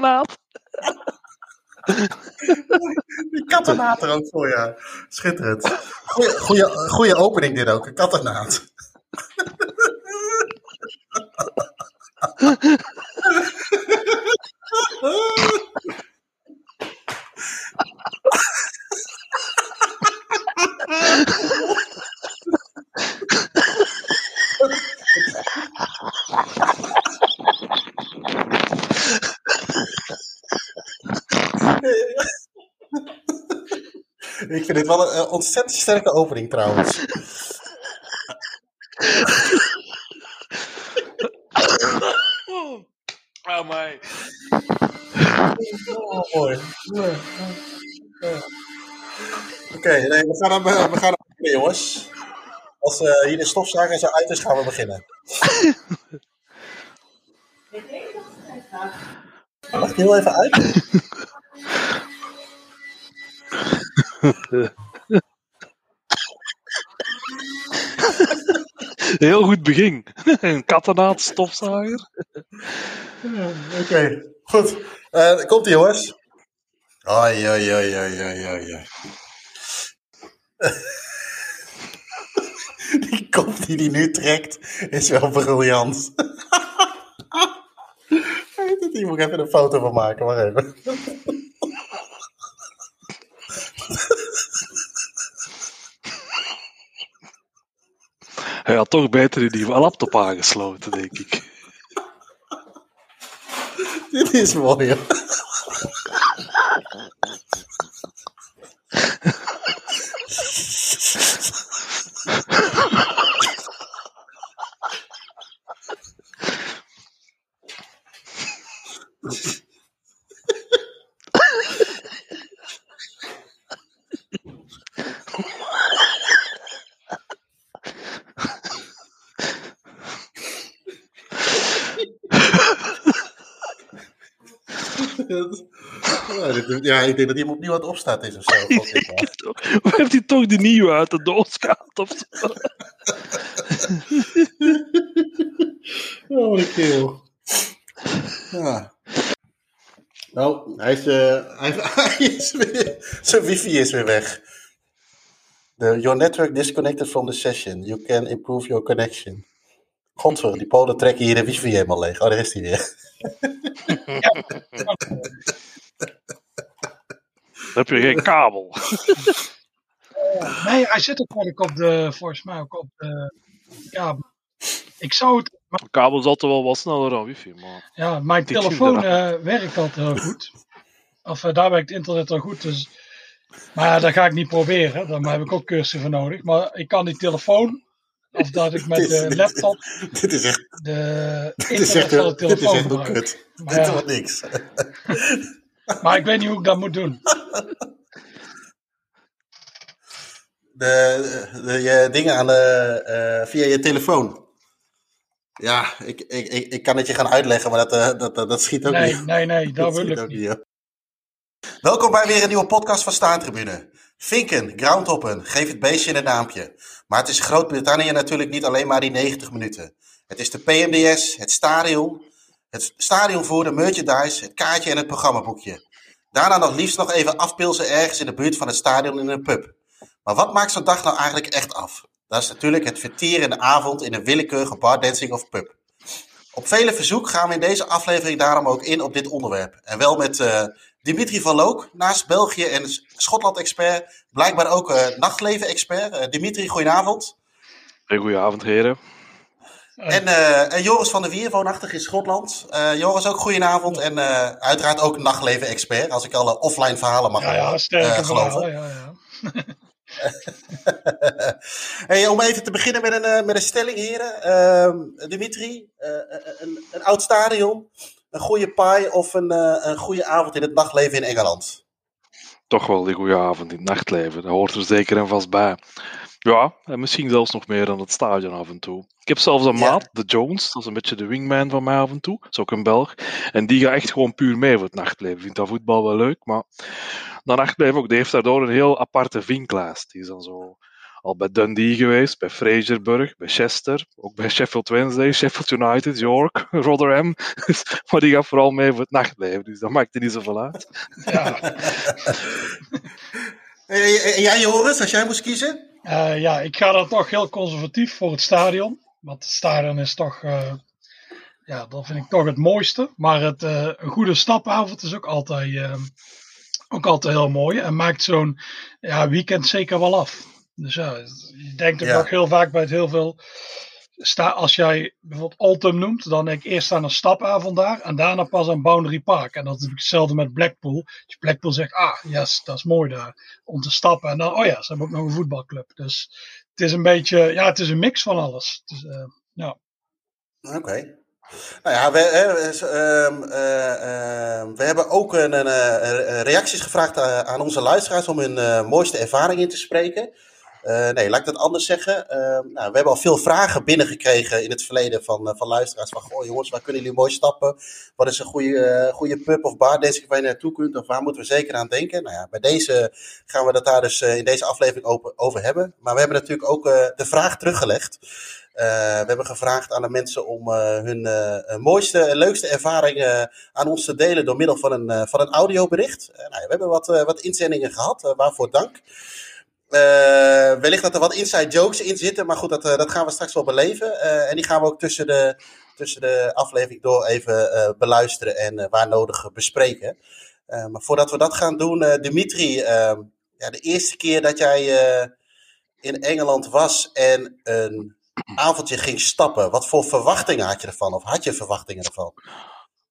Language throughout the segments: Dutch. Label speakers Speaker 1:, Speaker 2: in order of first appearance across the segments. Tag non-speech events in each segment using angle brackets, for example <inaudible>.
Speaker 1: kattenaad. <laughs>
Speaker 2: Die kattenaad er ook voor, ja. Schitterend. Goeie, opening dit ook, een kattenaad. <laughs> Ik vind dit wel een, ontzettend sterke opening trouwens.
Speaker 1: Oh, my.
Speaker 2: Oh, mooi. Oké, nee, we gaan hem, eh, we gaan hem beginnen, jongens. Als eh, hier de stofzuiger zo uit is, gaan we beginnen. Mag ik heel even uit?
Speaker 1: Heel goed begin. Een kattenaad, stofzuiger.
Speaker 2: Oké, goed. Eh komt ie, jongens. Oi, oi, oi. Die kop die hij nu trekt is wel briljant. <laughs> Hier moet ik even een foto van maken, maar even. <laughs>
Speaker 1: Hij had toch beter in die laptop aangesloten, denk ik. <laughs>
Speaker 2: Dit is mooi. <laughs> Ja, <laughs> Ja, ik denk dat hij hem opnieuw aan het opstaan is of zo. <laughs>
Speaker 1: Waar heeft hij toch de nieuwe uit de doos gehaald? Of zo? <laughs>
Speaker 2: Oh, wat een kerel. Ja. Nou, hij is, eh, hij, hij is weer, zijn wifi is weer weg. The, your network disconnected from the session. You can improve your connection. Godver, die polen trekken hier de wifi helemaal leeg. Oh, daar is hij weer.
Speaker 1: Dan heb je geen kabel. <laughs>
Speaker 3: Nee, hij zit ook eigenlijk op de, volgens mij ook op de kabel. Ik zou het,
Speaker 1: Een kabel is altijd wel wat sneller dan wifi, maar...
Speaker 3: ja, mijn telefoon
Speaker 1: ik
Speaker 3: eh, werkt altijd heel goed. Of eh, daar werkt internet wel goed, dus. Maar ja, dat ga ik niet proberen, daar heb ik ook cursussen voor nodig. Maar ik kan die telefoon, of dat ik met <laughs>
Speaker 2: is-
Speaker 3: de laptop <laughs>
Speaker 2: Dit is echt,
Speaker 3: de
Speaker 2: dit is echt,
Speaker 3: internet van de
Speaker 2: dit is
Speaker 3: telefoon
Speaker 2: echt kut.
Speaker 3: Maar
Speaker 2: Dit wordt niks.
Speaker 3: Maar ik weet niet hoe ik dat moet doen.
Speaker 2: De, de, je dingen aan de, eh, via je telefoon. Ja, ik, ik, ik, ik kan het je gaan uitleggen, maar dat, eh, dat, dat, dat schiet ook
Speaker 3: Nee,
Speaker 2: niet.
Speaker 3: nee, nee, <laughs> dat wil ik niet.
Speaker 2: Welkom bij weer een nieuwe podcast van Staantribune. Vinken, groundhoppen, geef het beestje een naampje. Maar het is Groot-Brittannië natuurlijk niet alleen maar die 90 minuten. Het is de PMDS, het stadion, het stadion voor de merchandise, het kaartje en het programmaboekje. Daarna nog liefst nog even afpilsen ergens in de buurt van het stadion in een pub. Maar wat maakt zo'n dag nou eigenlijk echt af? Dat is natuurlijk het vertieren in de avond in een willekeurige bar, dancing of pub. Op vele verzoek gaan we in deze aflevering daarom ook in op dit onderwerp. En wel met eh, Dimitri van Look, naast België en Schotland-expert, blijkbaar ook eh, nachtleven-expert. Eh, Dimitri, goedenavond.
Speaker 1: Goedenavond, heren.
Speaker 2: En, eh, en Joris van der Wier, woonachtig in Schotland. Eh, Joris, ook goedenavond. En eh, uiteraard ook nachtleven-expert, als ik alle offline verhalen mag
Speaker 3: Ja, ja, sterke
Speaker 2: geloven.
Speaker 3: ja, ja. <laughs>
Speaker 2: hey, om even te beginnen met een, eh, met een stelling, heren. Ehm, Dimitri, eh, een, een oud stadion, een goede paai of een, eh, een goede avond in het nachtleven in Engeland?
Speaker 1: Toch wel die goede avond in het nachtleven. Dat hoort er zeker en vast bij. Ja, en misschien zelfs nog meer dan het stadion af en toe. Ik heb zelfs een
Speaker 2: Ja.
Speaker 1: maat, de Jones, dat is een beetje de wingman van mij af en toe. Dat is ook een Belg. En die gaat echt gewoon puur mee voor het nachtleven. Vindt dat voetbal wel leuk, maar dat nachtleven ook. Die heeft daardoor een heel aparte vinklijst. Die is dan zo al bij Dundee geweest, bij Fraserburg, bij Chester, ook bij Sheffield Wednesday, Sheffield United, York, <laughs> Rotherham. maar die gaat vooral mee voor het nachtleven, dus dat maakt er niet zoveel uit. Ja. <laughs>
Speaker 2: en jij Joris, als jij moest kiezen?
Speaker 3: Uh, ja, ik ga dan toch heel conservatief voor het stadion. Want het stadion is toch, uh, ja, dat vind ik toch het mooiste. Maar het, uh, een goede stapavond is ook altijd, ook altijd heel mooi. En maakt zo'n ja, weekend zeker wel af. Dus ja, je denkt ook ja. nog heel vaak bij het heel veel. Sta, als jij bijvoorbeeld Altum noemt, dan denk ik eerst aan een stapavond daar en daarna pas aan Boundary Park. En dat is hetzelfde met Blackpool. Als Blackpool zegt, ah, yes, dat is mooi daar om te stappen. En dan, oh ja, ze hebben ook nog een voetbalclub. Dus het is een beetje, ja, het is een mix van alles. Dus, ja.
Speaker 2: Oké. Nou ja, we, uh, uh, we hebben ook een, reacties gevraagd aan onze luisteraars om hun mooiste ervaring in te spreken. Uh, nee, laat ik dat anders zeggen. Uh, nou, we hebben al veel vragen binnengekregen in het verleden van, uh, van luisteraars. Van, goh jongens, waar kunnen jullie mooi stappen? Wat is een goede, goede pub of bar deze waar je naartoe kunt? Of waar moeten we zeker aan denken? Nou ja, bij deze gaan we dat daar dus in deze aflevering over, over hebben. Maar we hebben natuurlijk ook de vraag teruggelegd. we hebben gevraagd aan de mensen om hun mooiste en leukste ervaringen aan ons te delen door middel van een, van een audiobericht. nou, we hebben wat, wat inzendingen gehad, waarvoor dank. Uh, wellicht dat er wat inside jokes in zitten, maar goed, dat, uh, dat gaan we straks wel beleven. Uh, en die gaan we ook tussen de, tussen de aflevering door even beluisteren en waar nodig bespreken. maar voordat we dat gaan doen, Dimitri, ja, de eerste keer dat jij in Engeland was en een avondje ging stappen, wat voor verwachtingen had je ervan? Of had je verwachtingen ervan?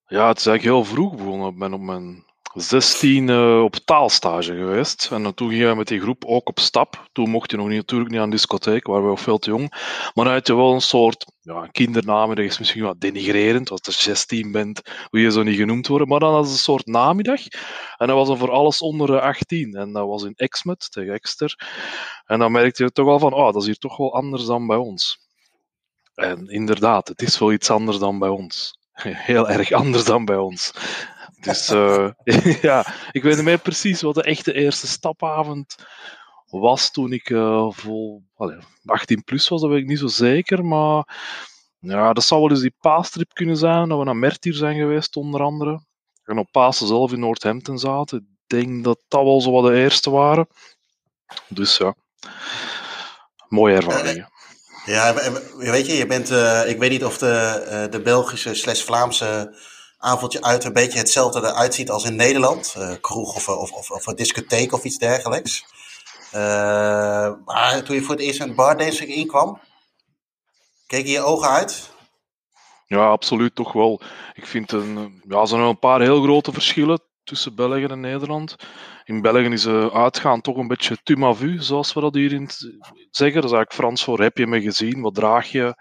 Speaker 1: Ja, het is eigenlijk heel vroeg begonnen. Ik ben op mijn 16 uh, op taalstage geweest. En toen gingen we met die groep ook op stap. Toen mocht je nog niet, natuurlijk niet aan de discotheek, waren we nog veel te jong. Maar dan had je wel een soort ja, kindernamiddag, is misschien wat denigrerend, als je 16 bent, wil je zo niet genoemd worden. Maar dan was het een soort namiddag. En dat was dan voor alles onder de 18. En dat was in Exmet tegen Exter. En dan merkte je toch wel van, oh, dat is hier toch wel anders dan bij ons. En inderdaad, het is wel iets anders dan bij ons. <laughs> Heel erg anders dan bij ons. Dus uh, <laughs> ja, ik weet niet meer precies wat de echte eerste stapavond was toen ik uh, vol allez, 18 plus was, dat weet ik niet zo zeker. Maar ja, dat zou wel eens die paastrip kunnen zijn, dat we naar Mertier zijn geweest onder andere. En op Pasen zelf in Northampton zaten. Ik denk dat dat wel zo wat de eerste waren. Dus ja, mooie ervaringen.
Speaker 2: Ja, weet je, je bent, uh, ik weet niet of de, de Belgische slash Vlaamse avondje uit een beetje hetzelfde eruit ziet als in Nederland. Uh, kroeg of, of, of, of, een discotheek of iets dergelijks. Uh, maar toen je voor het eerst bar deze inkwam, keek je ogen uit?
Speaker 1: Ja, absoluut toch wel. Ik vind een, ja, er zijn een paar heel grote verschillen tussen België en Nederland. In België is uitgaan toch een beetje tu vu, zoals we dat hier in zeggen. Dat is eigenlijk Frans voor heb je me gezien, wat draag je,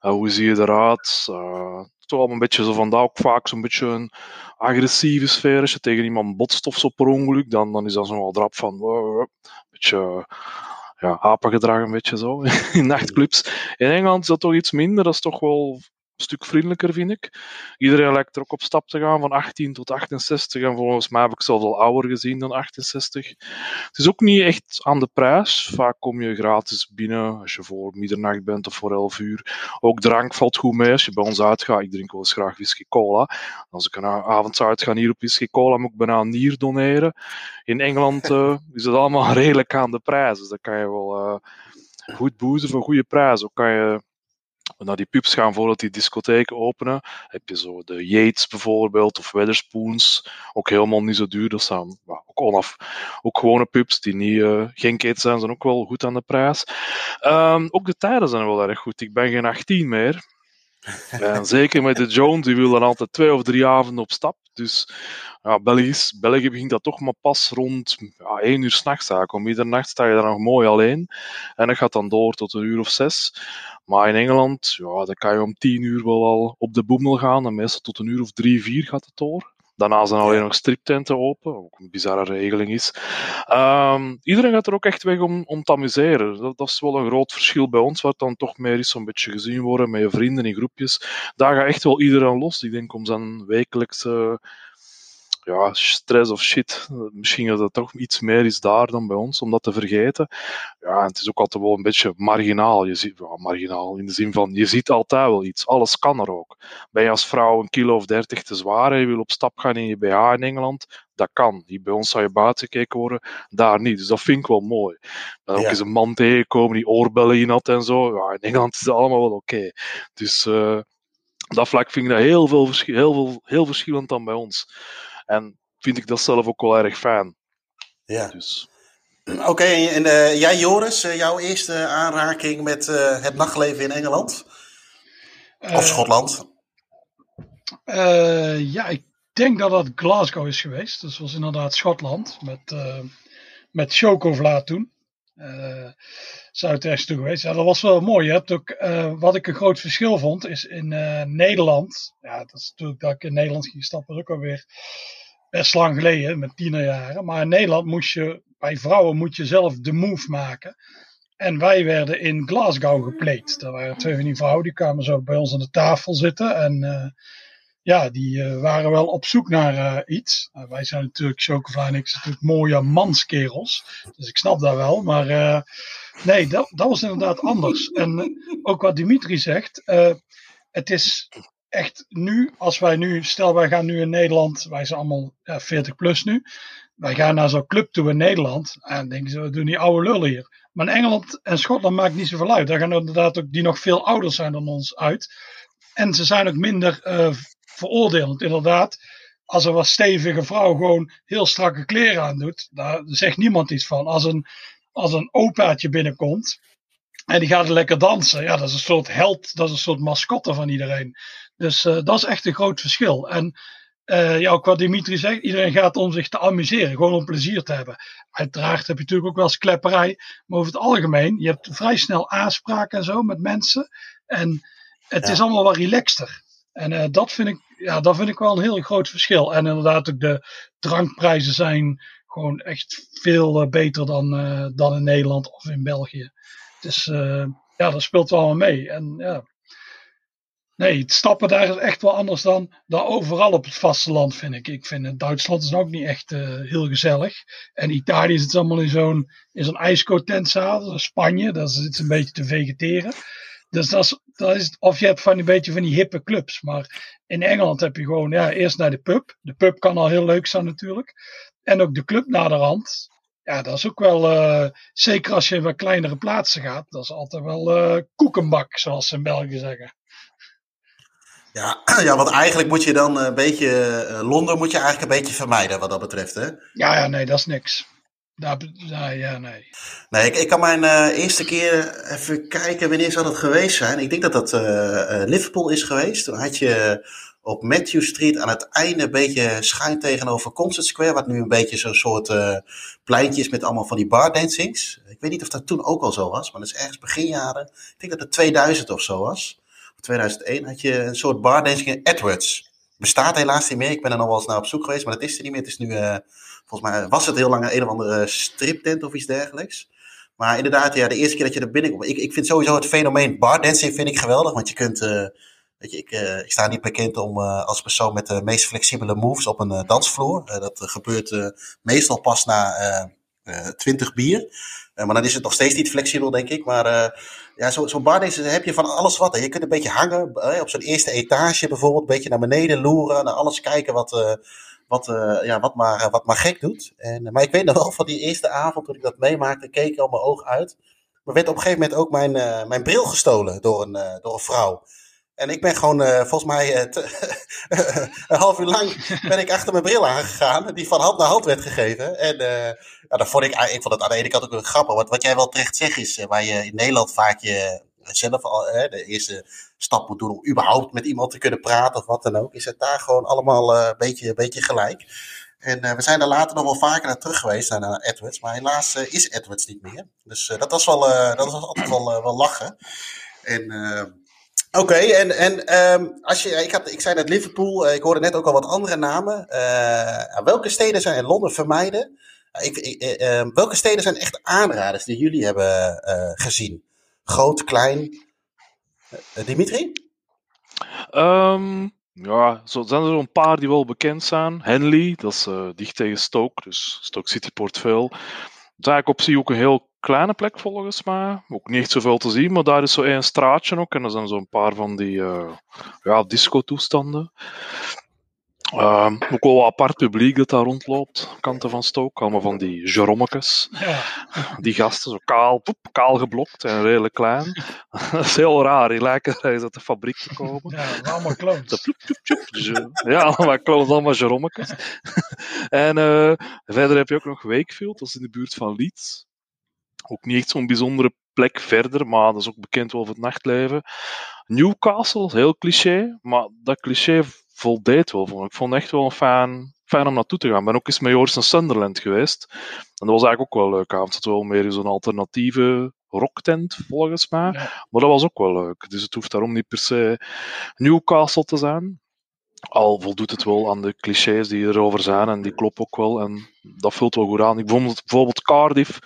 Speaker 1: hoe zie je eruit. Uh, toch een beetje zo vandaag ook vaak zo'n beetje een agressieve sfeer. Als je tegen iemand botst of zo per ongeluk, dan, dan is dat zo'n wel drap van een beetje ja, apengedrag een beetje zo <laughs> in nachtclubs. In Engeland is dat toch iets minder. Dat is toch wel stuk vriendelijker, vind ik. Iedereen lijkt er ook op stap te gaan van 18 tot 68. En volgens mij heb ik zelfs al ouder gezien dan 68. Het is ook niet echt aan de prijs. Vaak kom je gratis binnen als je voor middernacht bent of voor 11 uur. Ook drank valt goed mee. Als je bij ons uitgaat, ik drink wel eens graag whisky cola. Als ik een avond zou uitgaan hier op whisky cola, moet ik bijna nier doneren. In Engeland uh, <laughs> is het allemaal <laughs> redelijk aan de prijs. Dus dan kan je wel uh, goed boezen voor goede prijs. Ook kan je naar die pubs gaan voordat die discotheken openen. Heb je zo de Yates bijvoorbeeld of Weatherspoons. Ook helemaal niet zo duur. Dat zijn ook, onaf, ook gewone pubs die niet, uh, geen keten zijn, zijn ook wel goed aan de prijs. Um, ook de tijden zijn wel erg goed. Ik ben geen 18 meer. <laughs> En zeker met de Jones, die wil dan altijd twee of drie avonden op stap. Dus ja, België, begint dat toch maar pas rond ja, één uur s'nachts eigenlijk. Om middernacht sta je daar nog mooi alleen. En dat gaat dan door tot een uur of zes. Maar in Engeland, ja, dan kan je om tien uur wel al op de boemel gaan. En meestal tot een uur of drie, vier gaat het door. Daarna zijn alleen nog striptenten open, ook een bizarre regeling is. Um, iedereen gaat er ook echt weg om, om te amuseren. Dat, dat, is wel een groot verschil bij ons, waar dan toch meer is zo'n beetje gezien worden met je vrienden in groepjes. Daar gaat echt wel iedereen los. Ik denk om zijn wekelijkse ja, stress of shit. Misschien dat het toch iets meer is daar dan bij ons, om dat te vergeten. Ja, het is ook altijd wel een beetje marginaal. Je ziet, ja, marginaal in de zin van, je ziet altijd wel iets. Alles kan er ook. Ben je als vrouw een kilo of dertig te zwaar en je wil op stap gaan in je BH in Engeland, dat kan. Hier bij ons zou je buiten gekeken worden, daar niet. Dus dat vind ik wel mooi. Dan ook
Speaker 2: Ja.
Speaker 1: eens een man tegenkomen die oorbellen in had en zo. Ja, in Engeland is dat allemaal wel oké. Dus eh, dat vlak vind ik dat heel, veel heel, veel, heel verschillend dan bij ons. En vind ik dat zelf ook wel erg fijn.
Speaker 2: Ja.
Speaker 1: Dus,
Speaker 2: Oké, en, en eh, jij Joris, eh, jouw eerste aanraking met eh, het nachtleven in Engeland? Of Schotland?
Speaker 3: Eh, ja, ik denk dat dat Glasgow is geweest. Dus was inderdaad Schotland met, eh met Chokovla toen. Eh Zuid-Est toe geweest. Ja, dat was wel mooi. Je hebt ook, eh, wat ik een groot verschil vond, is in eh, Nederland. Ja, dat is natuurlijk dat ik in Nederland ging stappen, ook alweer best lang geleden, met tienerjaren. Maar in Nederland moest je, bij vrouwen moet je zelf de move maken. En wij werden in Glasgow gepleed. Daar waren twee van die vrouwen, die kwamen zo bij ons aan de tafel zitten. En ja, die eh, waren wel op zoek naar eh, iets. Nou, wij zijn natuurlijk, Chocovla en ik, natuurlijk mooie manskerels. Dus ik snap dat wel. Maar eh, nee, dat, dat was inderdaad anders. En eh, ook wat Dimitri zegt, eh, het is echt nu, als wij nu, stel wij gaan nu in Nederland, wij zijn allemaal ja, 40 plus nu. Wij gaan naar zo'n club toe in Nederland. En denken ze, we doen die oude lullen hier. Maar in Engeland en Schotland maakt niet zoveel uit. Daar gaan inderdaad ook die nog veel ouder zijn dan ons uit. En ze zijn ook minder eh, veroordelend. Inderdaad, als een wat stevige vrouw gewoon heel strakke kleren aandoet, daar zegt niemand iets van. Als een, als een opaatje binnenkomt en die gaat lekker dansen, ja, dat is een soort held, dat is een soort mascotte van iedereen. Dus eh, dat is echt een groot verschil. En eh, ja, ook wat Dimitri zegt, iedereen gaat om zich te amuseren, gewoon om plezier te hebben. Uiteraard heb je natuurlijk ook wel eens klepperij, maar over het algemeen, je hebt vrij snel aanspraak en zo met mensen. En het
Speaker 2: Ja.
Speaker 3: is allemaal wat relaxter. En eh, dat, vind ik, ja, dat vind ik wel een heel groot verschil. En inderdaad, ook de drankprijzen zijn gewoon echt veel eh, beter dan, eh, dan in Nederland of in België. Dus eh, ja, dat speelt wel mee. En ja, nee, het stappen daar is echt wel anders dan, dan overal op het vasteland, vind ik. Ik vind Duitsland is ook niet echt heel gezellig. En Italië zit allemaal in zo'n in zo'n. Spanje, daar zit ze een beetje te vegeteren. Dus dat is, dat is, of je hebt van een beetje van die hippe clubs. Maar in Engeland heb je gewoon ja, eerst naar de pub. De pub kan al heel leuk zijn natuurlijk. En ook de club naderhand. Ja, dat is ook wel, eh, zeker als je in wat kleinere plaatsen gaat, dat is altijd wel eh koekenbak, zoals ze in België zeggen.
Speaker 2: Ja, <clears throat> ja, want eigenlijk moet je dan een beetje, eh, Londen moet je eigenlijk een beetje vermijden wat dat betreft, hè?
Speaker 3: Ja, ja, nee, dat is niks. Ja, nee.
Speaker 2: Nee, ik, ik kan mijn eh, eerste keer even kijken wanneer zou dat geweest zijn. Ik denk dat dat eh, eh, Liverpool is geweest. Toen had je op Matthew Street aan het einde een beetje schuin tegenover Concert Square, wat nu een beetje zo'n soort pleintje is met allemaal van die bardancings. Ik weet niet of dat toen ook al zo was, maar dat is ergens begin jaren. Ik denk dat het 2000 of zo was. Of 2001 had je een soort bardancing in Edwards. Bestaat helaas niet meer. Ik ben er nog wel eens naar op zoek geweest, maar dat is er niet meer. Het is nu, volgens mij was het heel lang een, of andere striptent of iets dergelijks. Maar inderdaad, ja, de eerste keer dat je er binnenkomt. Ik, ik vind sowieso het fenomeen bardancing vind ik geweldig. Want je kunt, eh, weet je, ik, eh, ik sta niet bekend om eh, als persoon met de meest flexibele moves op een dansvloer. Dat gebeurt meestal pas na 20 bier. Maar dan is het nog steeds niet flexibel, denk ik. Maar ja, zo'n zo bardancing heb je van alles wat. Je kunt een beetje hangen op zo'n eerste etage bijvoorbeeld. Een beetje naar beneden loeren. Naar alles kijken wat, wat, eh, ja, wat, maar, wat maar gek doet. En, maar ik weet nog wel van die eerste avond toen ik dat meemaakte, keek ik al mijn oog uit. Maar werd op een gegeven moment ook mijn, eh, mijn bril gestolen door een, eh, door een vrouw. En ik ben gewoon, eh, volgens mij, eh, <laughs> een half uur lang ben ik achter mijn bril aangegaan. Die van hand naar hand werd gegeven. En eh, dat vond ik, ik vond het aan de ene kant ook wel grappig. Want wat jij wel terecht zegt is, eh, waar je in Nederland vaak je zelf al de eerste stap moet doen om überhaupt met iemand te kunnen praten of wat dan ook. Is het daar gewoon allemaal eh, een, beetje, beetje gelijk. En eh, we zijn er later nog wel vaker naar terug geweest, naar, Edwards. Maar helaas eh, is Edwards niet meer. Dus dat was wel, dat was altijd wel, wel lachen. En Oké, en, en ehm, als je, ik, had, ik zei net Liverpool, ik hoorde net ook al wat andere namen. Welke steden zijn in Londen vermijden? Ik, ik, eh, eh, welke steden zijn echt aanraders die jullie hebben gezien? Groot, klein? Eh, Dimitri?
Speaker 1: Ehm, Ja, zo zijn er een paar die wel bekend zijn. Henley, dat is uh, dicht tegen Stoke, dus Stoke City Port Vale. Dat is eigenlijk op zich ook een heel kleine plek volgens mij. Ook niet zoveel te zien, maar daar is zo één straatje ook. En er zijn zo'n paar van die uh, ja, disco-toestanden. Uh, ook wel apart publiek dat daar rondloopt, kanten van Stoke. Allemaal van die Jeromekes. Ja. Die gasten, zo kaal, poep, kaal geblokt en redelijk klein. <laughs> dat is heel raar, die lijken uit de fabriek te komen.
Speaker 3: Ja, allemaal clones.
Speaker 1: Dus, eh, ja, allemaal clones, allemaal Jeromekes. <laughs> en uh, verder heb je ook nog Wakefield, dat is in de buurt van Leeds. Ook niet echt zo'n bijzondere plek verder, maar dat is ook bekend wel voor het nachtleven. Newcastle, heel cliché, maar dat cliché voldeed wel Ik vond het echt wel een fijn, fijn om naartoe te gaan. Ik ben ook eens met Joris naar Sunderland geweest. En dat was eigenlijk ook wel leuk. Het had wel meer zo'n alternatieve rocktent, volgens mij. Maar dat was ook wel leuk. Dus het hoeft daarom niet per se Newcastle te zijn. Al voldoet het wel aan de clichés die erover zijn en die kloppen ook wel. En dat vult wel goed aan. Ik vond bijvoorbeeld Cardiff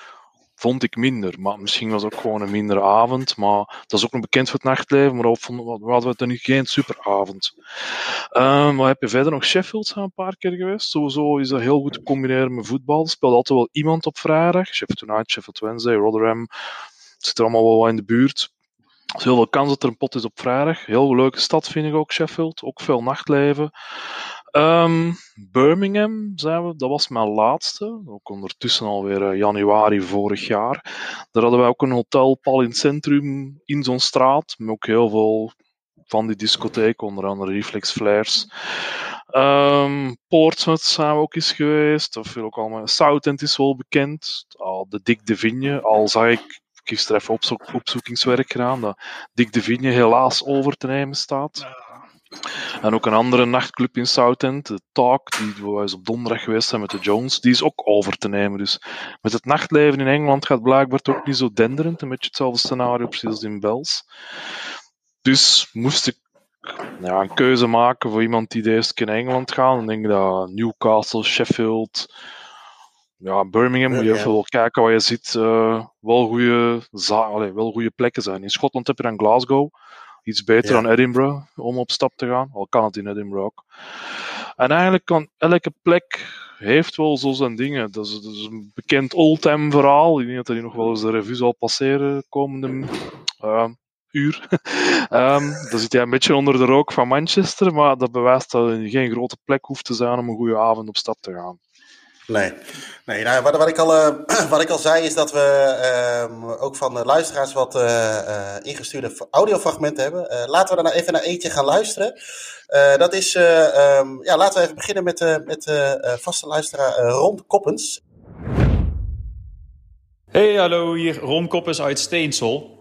Speaker 1: vond ik minder. Maar misschien was het ook gewoon een mindere avond. Maar dat is ook nog bekend voor het nachtleven. Maar we hadden we nu geen superavond. Um, wat heb je verder nog? Sheffield zijn een paar keer geweest. Sowieso is dat heel goed te combineren met voetbal. Er speelt altijd wel iemand op vrijdag. Sheffield United, Sheffield Wednesday, Rotherham. Het zit er allemaal wel in de buurt. Er is heel veel kans dat er een pot is op vrijdag. Heel leuke stad vind ik ook, Sheffield. Ook veel nachtleven. Um, Birmingham zijn we, dat was mijn laatste. Ook ondertussen alweer uh, januari vorig jaar. Daar hadden wij ook een hotel pal in het centrum, in zo'n straat. Met ook heel veel van die discotheken, onder andere Reflex Flares. Um, Portsmouth zijn we ook eens geweest. Of ook allemaal. Southend is wel bekend. Al de Dick de Vigne, al zag ik gisteren even opzo opzoekingswerk gedaan, dat Dick de Vigne helaas over te nemen staat. En ook een andere nachtclub in Southend, de Talk, die we eens op donderdag geweest zijn met de Jones, die is ook over te nemen. Dus met het nachtleven in Engeland gaat blijkbaar ook niet zo denderend. Een beetje hetzelfde scenario precies als in Bels. Dus moest ik ja, een keuze maken voor iemand die de eerste keer in Engeland gaat. Dan denk ik dat Newcastle, Sheffield, ja, Birmingham moet je even wel kijken waar je ziet. Uh, wel goede wel goede plekken zijn. In Schotland heb je dan Glasgow iets beter dan Edinburgh om op stap te gaan. Al kan het in Edinburgh ook. En eigenlijk kan elke plek heeft wel zo zijn dingen. Dat is, dat is een bekend oldtime verhaal. Ik denk dat hij nog wel eens de revue zal passeren komende uh, uur. um, <laughs> dan zit hij een beetje onder de rook van Manchester, maar dat bewijst dat het geen grote plek hoeft te zijn om een goede avond op stap te gaan.
Speaker 2: Nee, nee nou, wat, wat, ik al, uh, <clears throat> wat ik al zei is dat we uh, ook van de luisteraars wat uh, ingestuurde audiofragmenten hebben. laten we er nou even naar eentje gaan luisteren. dat is, um, ja, laten we even beginnen met, met vaste luisteraar Ron Koppens.
Speaker 4: Hey, hallo, hier Ron Koppens uit Steensel.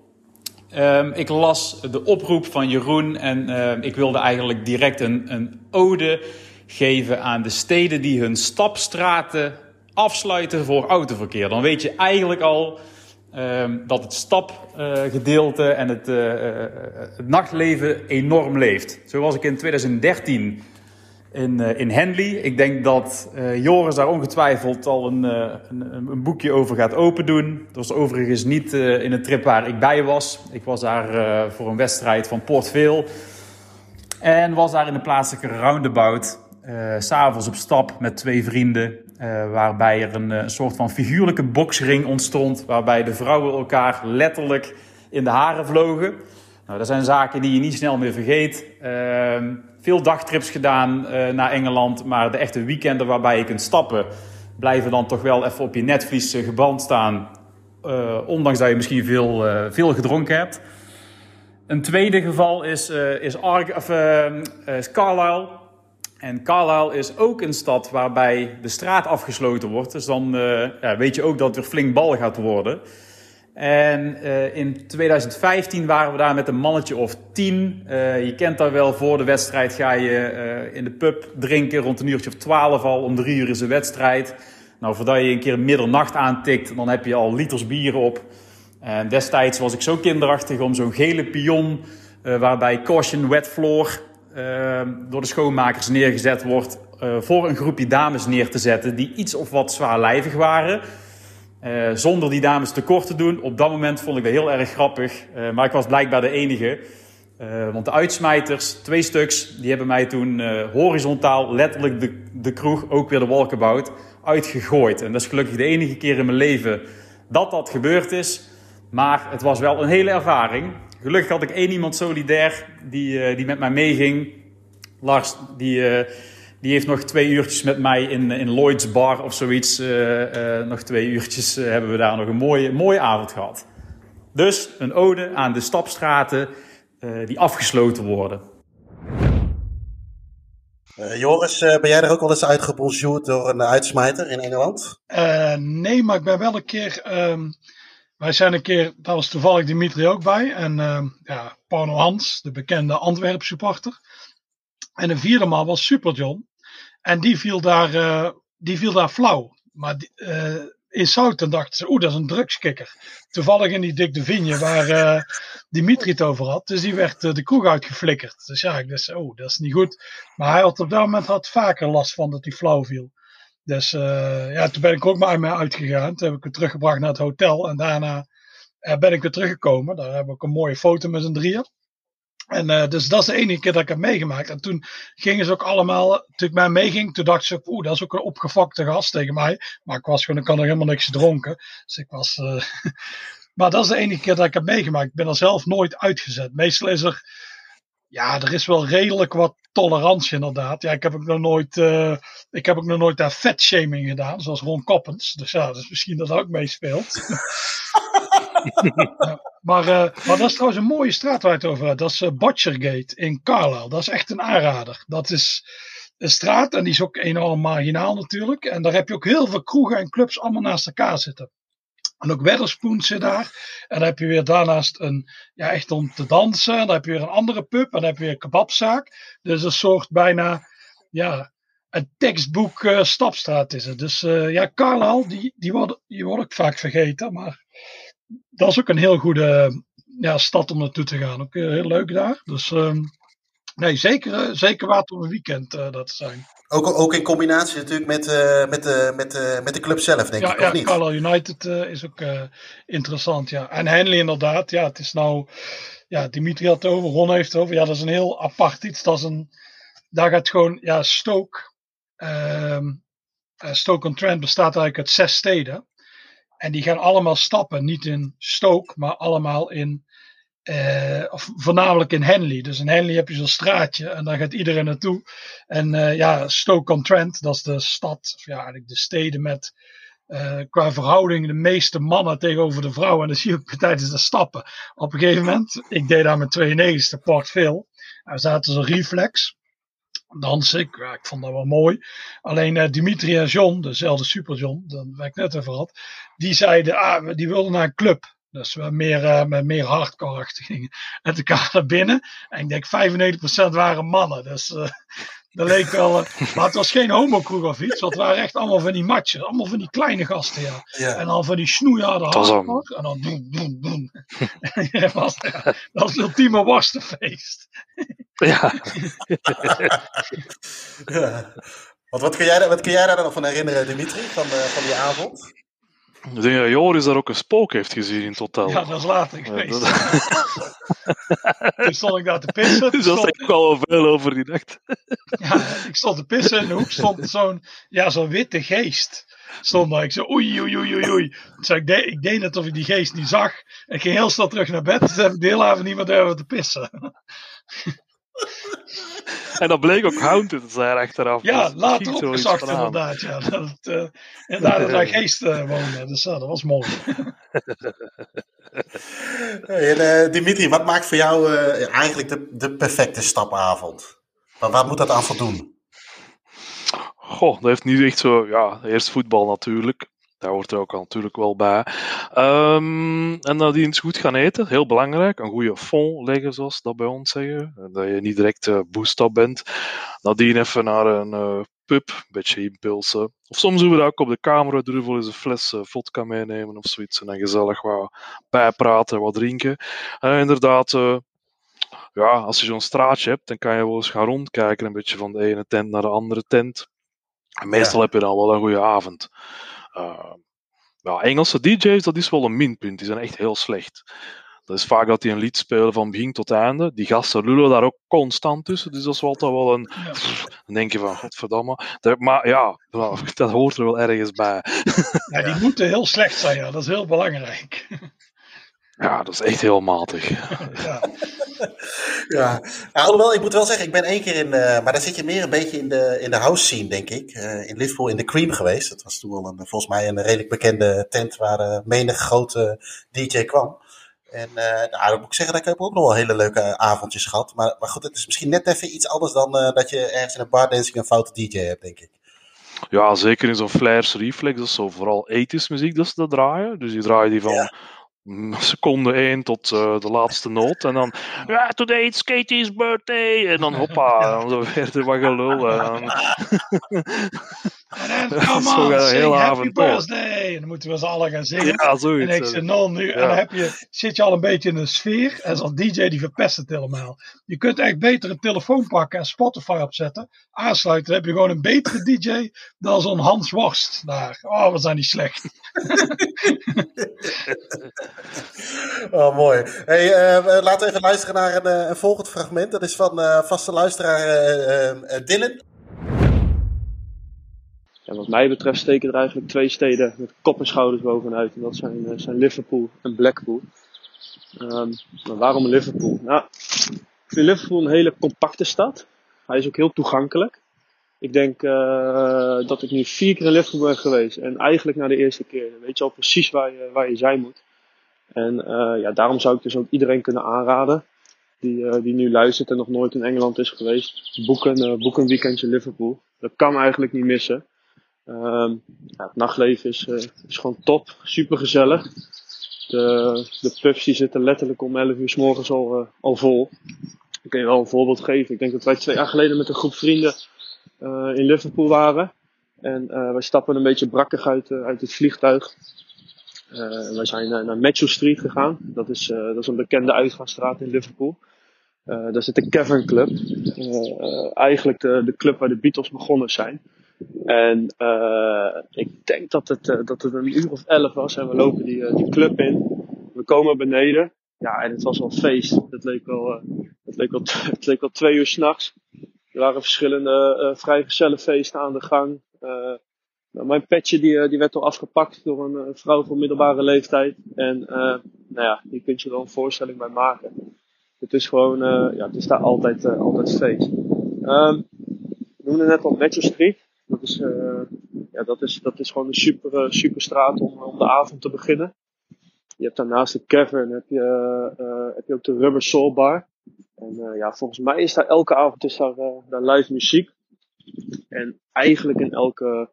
Speaker 4: Um, ik las de oproep van Jeroen en ik wilde eigenlijk direct een, een ode geven aan de steden die hun stapstraten afsluiten voor autoverkeer. Dan weet je eigenlijk al um, dat het stapgedeelte en het, uh, het, nachtleven enorm leeft. Zo was ik in 2013 in, uh, in Henley. Ik denk dat Joris daar ongetwijfeld al een, een, een, boekje over gaat open doen. Dat was overigens niet in een trip waar ik bij was. Ik was daar voor een wedstrijd van Port. En was daar in de plaatselijke roundabout uh, s'avonds op stap met twee vrienden. Uh, waarbij er een, een, soort van figuurlijke boksring ontstond. Waarbij de vrouwen elkaar letterlijk in de haren vlogen. Nou, dat zijn zaken die je niet snel meer vergeet. Uh, veel dagtrips gedaan naar Engeland. Maar de echte weekenden waarbij je kunt stappen. blijven dan toch wel even op je netvlies gebrand staan. ondanks dat je misschien veel, veel gedronken hebt. Een tweede geval is, is, of, is Carlisle. En Carlisle is ook een stad waarbij de straat afgesloten wordt. Dus dan uh, ja, weet je ook dat er flink bal gaat worden. En uh, in 2015 waren we daar met een mannetje of tien. Uh, je kent dat wel, voor de wedstrijd ga je in de pub drinken rond een uurtje of twaalf al. Om drie uur is de wedstrijd. Nou, voordat je een keer middernacht aantikt, dan heb je al liters bier op. En destijds was ik zo kinderachtig om zo'n gele pion, waarbij caution wet floor Ehm, door de schoonmakers neergezet wordt uh, voor een groepje dames neer te zetten die iets of wat zwaarlijvig waren. Uh, zonder die dames tekort te doen. Op dat moment vond ik dat heel erg grappig. Uh, maar ik was blijkbaar de enige. Want de uitsmijters, twee stuks, die hebben mij toen horizontaal letterlijk de, de kroeg, ook weer de walkabout, uitgegooid. En dat is gelukkig de enige keer in mijn leven dat dat gebeurd is. Maar het was wel een hele ervaring. Gelukkig had ik één iemand solidair die, uh, die met mij meeging. Lars, die, die heeft nog twee uurtjes met mij in, in Lloyd's Bar of zoiets. nog twee uurtjes hebben we daar nog een mooie, mooie avond gehad. Dus een ode aan de stapstraten uh, die afgesloten worden.
Speaker 2: Uh, Joris, uh, ben jij er ook wel eens uitgebonjourd door een uitsmijter in Engeland?
Speaker 3: nee, maar ik ben wel een keer. Um, wij zijn een keer, daar was toevallig Dimitri ook bij. En uh, ja, Pauno Hans, de bekende Antwerp supporter. En de vierde man was Super John. En die viel daar, die viel daar flauw. Maar die, in Souten dachten ze, oeh, dat is een drugskikker. Toevallig in die Dick de waar uh, Dimitri het over had. Dus die werd de kroeg uitgeflikkerd. Dus ja, ik dacht, oh, dat is niet goed. Maar hij had op dat moment vaker last van dat hij flauw viel. Dus uh, ja, toen ben ik ook maar mij uitgegaan. Toen heb ik hem teruggebracht naar het hotel. En daarna ben ik weer teruggekomen. Daar heb ik een mooie foto met z'n drieën. En uh, dus dat is de enige keer dat ik heb meegemaakt. En toen gingen ze ook allemaal, toen ik mij meeging, toen dacht ze, oeh, dat is ook een opgefakte gast tegen mij. Maar ik was gewoon, ik had nog helemaal niks gedronken. Dus ik was, <laughs> maar dat is de enige keer dat ik heb meegemaakt. Ik ben er zelf nooit uitgezet. Meestal is er, ja, er is wel redelijk wat tolerantie inderdaad. Ja, ik heb ook nog nooit, uh, ik heb ook nog nooit daar vetshaming gedaan, zoals Ron Koppens. Dus ja, dus misschien dat dat ook meespeelt. <laughs> maar, uh, maar dat is trouwens een mooie straat waar het over hebt. Dat is uh, Butchergate in Carlisle. Dat is echt een aanrader. Dat is een straat en die is ook enorm marginaal natuurlijk. En daar heb je ook heel veel kroegen en clubs allemaal naast elkaar zitten. En ook Wetherspoons zit daar. En dan heb je weer daarnaast een, ja, echt om te dansen. Dan heb je weer een andere pub. En dan heb je weer een kebabzaak. Dus een soort bijna, ja, een tekstboek uh, stapstraat is het. Dus uh, ja, Carlisle, die, die, wordt, die wordt ook vaak vergeten. Maar dat is ook een heel goede ja, stad om naartoe te gaan. Ook eh, heel leuk daar. Dus uh, nee, zeker, eh, zeker waard om een weekend uh, dat te zijn.
Speaker 2: Ook, ook in combinatie natuurlijk met, uh, met, de, met, met de club zelf, denk
Speaker 3: ja,
Speaker 2: ik, of
Speaker 3: ja,
Speaker 2: niet?
Speaker 3: Carlo United is ook interessant, ja. En Henley inderdaad, ja, het is nou... Ja, Dimitri had het over, Ron heeft het over. Ja, dat is een heel apart iets. Dat is een... Daar gaat gewoon, ja, Stoke... Ehm, Stoke-on-Trent bestaat eigenlijk uit zes steden. En die gaan allemaal stappen, niet in Stoke, maar allemaal in, uh, of voornamelijk in Henley. Dus in Henley heb je zo'n straatje en daar gaat iedereen naartoe. En uh, ja, Stoke-on-Trent, dat is de stad, of ja, eigenlijk de steden met uh, qua verhouding de meeste mannen tegenover de vrouwen. En dat zie je ook tijdens de stappen. Op een gegeven moment, ik deed daar met 92 Port Phil. Daar zaten ze reflex dansen. Ik, ja, ik vond dat wel mooi. Alleen Dimitri en John, dezelfde Super John, waar ik net over had, die zeiden, ah, die wilden naar een club. Dus we meer, uh, met meer hardcore gingen. En toen kwamen naar binnen. En ik denk 95% waren mannen. Dus uh, <laughs> dat leek wel. Uh, <laughs> maar het was geen homokroeg of iets. Want het waren echt allemaal van die matjes. Allemaal van die kleine gasten, ja.
Speaker 2: Ja.
Speaker 3: En dan van die snoeiharde hardcore. En dan doen, doen, doen. dat, was, ja, dat was het ultieme worstenfeest.
Speaker 1: Ja. <laughs>
Speaker 2: Ja. Want wat kun, jij, daar- wat kun jij daar dan nog van herinneren, Dimitri, van, de, van die avond?
Speaker 1: Ik denk dat Joris daar ook een spook heeft gezien in hotel.
Speaker 3: Ja, dat is later
Speaker 1: Ja,
Speaker 3: geweest.
Speaker 1: dat- <laughs>
Speaker 3: Toen stond ik daar te pissen.
Speaker 1: Dus <laughs> dat
Speaker 3: stond-
Speaker 1: zegt wel veel over die nacht. <laughs>
Speaker 3: Ja, ik stond te pissen in de hoek stond zo'n ja, zo'n witte geest. Stond daar. Ik zei oei, oei, oei, oei, zei ik, de- ik deed net of ik die geest niet zag. Ik ging heel snel terug naar bed. Toen heb ik de hele avond niet meer durven te pissen. <laughs>
Speaker 1: En dat bleek ook haunted te zijn achteraf.
Speaker 3: Ja,
Speaker 1: Dus
Speaker 3: later opgezocht
Speaker 1: aan.
Speaker 3: inderdaad. Ja, dat het, eh, inderdaad dat daar <laughs> geesten wonen. Dus ja, dat was mooi. <laughs>
Speaker 2: Hey, en, eh, Dimitri, wat maakt voor jou eh, eigenlijk de, de perfecte stapavond? Maar waar moet dat aan voldoen?
Speaker 1: Goh, dat heeft niet echt zo... Ja, eerst voetbal natuurlijk. Daar hoort er ook al natuurlijk wel bij. Ehm, en nadien eens goed gaan eten. Heel belangrijk. Een goede fond leggen, zoals dat bij ons zeggen. En Dat je niet direct eh boost up bent. Nadien even naar een eh, pub. Een beetje impulsen. Of soms doen we dat ook op de durven wel eens een fles eh, vodka meenemen of zoiets. En dan gezellig wat bijpraten, wat drinken. En inderdaad... eh, ja, als je zo'n straatje hebt, dan kan je wel eens gaan rondkijken. Een beetje van de ene tent naar de andere tent. En meestal heb je dan wel een goede avond. Uh, ja, Engelse DJ's, dat is wel een minpunt. Die zijn echt heel slecht. dat is vaak dat die een lied spelen van begin tot einde. Die gasten lullen daar ook constant tussen, dus dat is altijd wel een...
Speaker 3: Ja.
Speaker 1: Dan denk je van, godverdamme. Maar ja, <laughs> dat hoort er wel ergens bij.
Speaker 3: Ja, die <laughs> moeten heel slecht zijn, ja. Dat is heel belangrijk. <laughs>
Speaker 1: Ja, dat is echt heel matig.
Speaker 3: Ja.
Speaker 2: Ja, alhoewel, ik moet wel zeggen, ik ben één keer in, eh, maar daar zit je meer een beetje in de, in de house scene, denk ik. Eh, in Liverpool in de Cream geweest. Dat was toen wel een, volgens mij een redelijk bekende tent waar uh, menig grote DJ kwam. En eh nou, dan moet ik zeggen, dat ik heb ook nog wel hele leuke avondjes gehad. Maar, maar goed, het is misschien net even iets anders dan eh, dat je ergens in een bar dancing een foute DJ hebt, denk ik.
Speaker 1: Ja, zeker in zo'n Flares Reflex, dat is zo vooral 80s muziek dat ze dat draaien. Dus die draaien die van
Speaker 2: Ja. <laughs>
Speaker 1: seconde 1 tot eh, de laatste noot. En dan, ja, today it's Katie's birthday. En dan hoppa, <laughs> dan zo <laughs> weer wat gelul. En dan, <laughs>
Speaker 3: En come on, sing happy birthday. En dan moeten we z'n allen gaan zingen.
Speaker 1: ja,
Speaker 3: En
Speaker 1: zoiets.
Speaker 3: ik zeg, nou, nu, en dan heb je, zit je al een beetje in een sfeer. En zo'n DJ die verpest het helemaal. Je kunt echt beter een telefoon pakken en Spotify opzetten. Aansluiten. Dan heb je gewoon een betere DJ dan zo'n Hans Worst daar. Oh, wat zijn die slecht. <laughs>
Speaker 2: Oh, mooi. Hey, eh, laten we even luisteren naar een, eh, een volgend fragment. Dat is van eh, vaste luisteraar eh, Dylan.
Speaker 5: Ja, wat mij betreft steken er eigenlijk twee steden met kop en schouders bovenuit. En dat zijn, eh, zijn Liverpool en Blackpool. Ehm, maar waarom Liverpool? Nou, ik vind Liverpool een hele compacte stad. Hij is ook heel toegankelijk. Ik denk eh, dat ik nu vier keer in Liverpool ben geweest. En eigenlijk na de eerste keer weet je al precies waar je, waar je zijn moet. En eh, ja, daarom zou ik dus ook iedereen kunnen aanraden. Die, die nu luistert en nog nooit in Engeland is geweest. Boek een, boek een weekendje Liverpool. Dat kan eigenlijk niet missen. Ehm, het nachtleven is, eh, is gewoon top. Super gezellig. De, de pubs zitten letterlijk om 11 uur s morgens al, eh, al vol. Ik kan je wel een voorbeeld geven. Ik denk dat wij twee jaar geleden met een groep vrienden eh, in Liverpool waren. En wij stappen een beetje brakkig uit, uit het vliegtuig. Wij zijn naar, naar Street gegaan. Dat is, dat is een bekende uitgaansstraat in Liverpool. Daar zit de Cavern Club. Eigenlijk de, de club waar de Beatles begonnen zijn. En eh, ik denk dat het, eh, dat het een uur of elf was en we lopen die, eh, club in. We komen beneden. Ja, en het was wel feest. Het leek wel, het leek wel, <laughs> het leek wel twee uur s'nachts. Er waren verschillende vrijgezellenfeesten aan de gang. Nou, mijn petje die, die werd al afgepakt door een, vrouw van middelbare leeftijd. En nou ja, hier kunt je wel een voorstelling bij maken. Het is gewoon, ja, het is daar altijd, altijd feest. Ehm we noemden net al Matthew Street. Dat is, eh, ja, dat is, dat is gewoon een super, eh, super straat om, om de avond te beginnen. Je hebt daarnaast de Cavern, heb je, eh, heb je ook de Rubber Soul Bar. En ja, volgens mij is daar elke avond is daar, daar live muziek. En eigenlijk in elke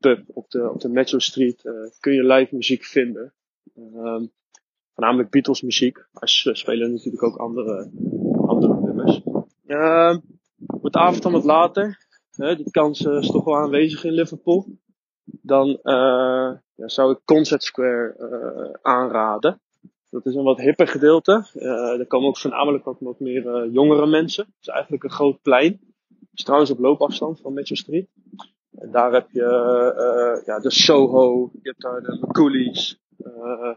Speaker 5: pub op de, op de Metro Street kun je live muziek vinden. Ehm, voornamelijk Beatles muziek, maar ze spelen natuurlijk ook andere, andere nummers. Ehm, wordt de avond dan wat later, hè, die kans eh, is toch wel aanwezig in Liverpool. Dan eh, ja, zou ik Concert Square eh, aanraden. Dat is een wat hipper gedeelte. Eh er komen ook voornamelijk wat, wat meer jongere mensen. Het is eigenlijk een groot plein. Het is trouwens op loopafstand van Mitchell Street. En daar heb je ja, de Soho, je hebt daar de eh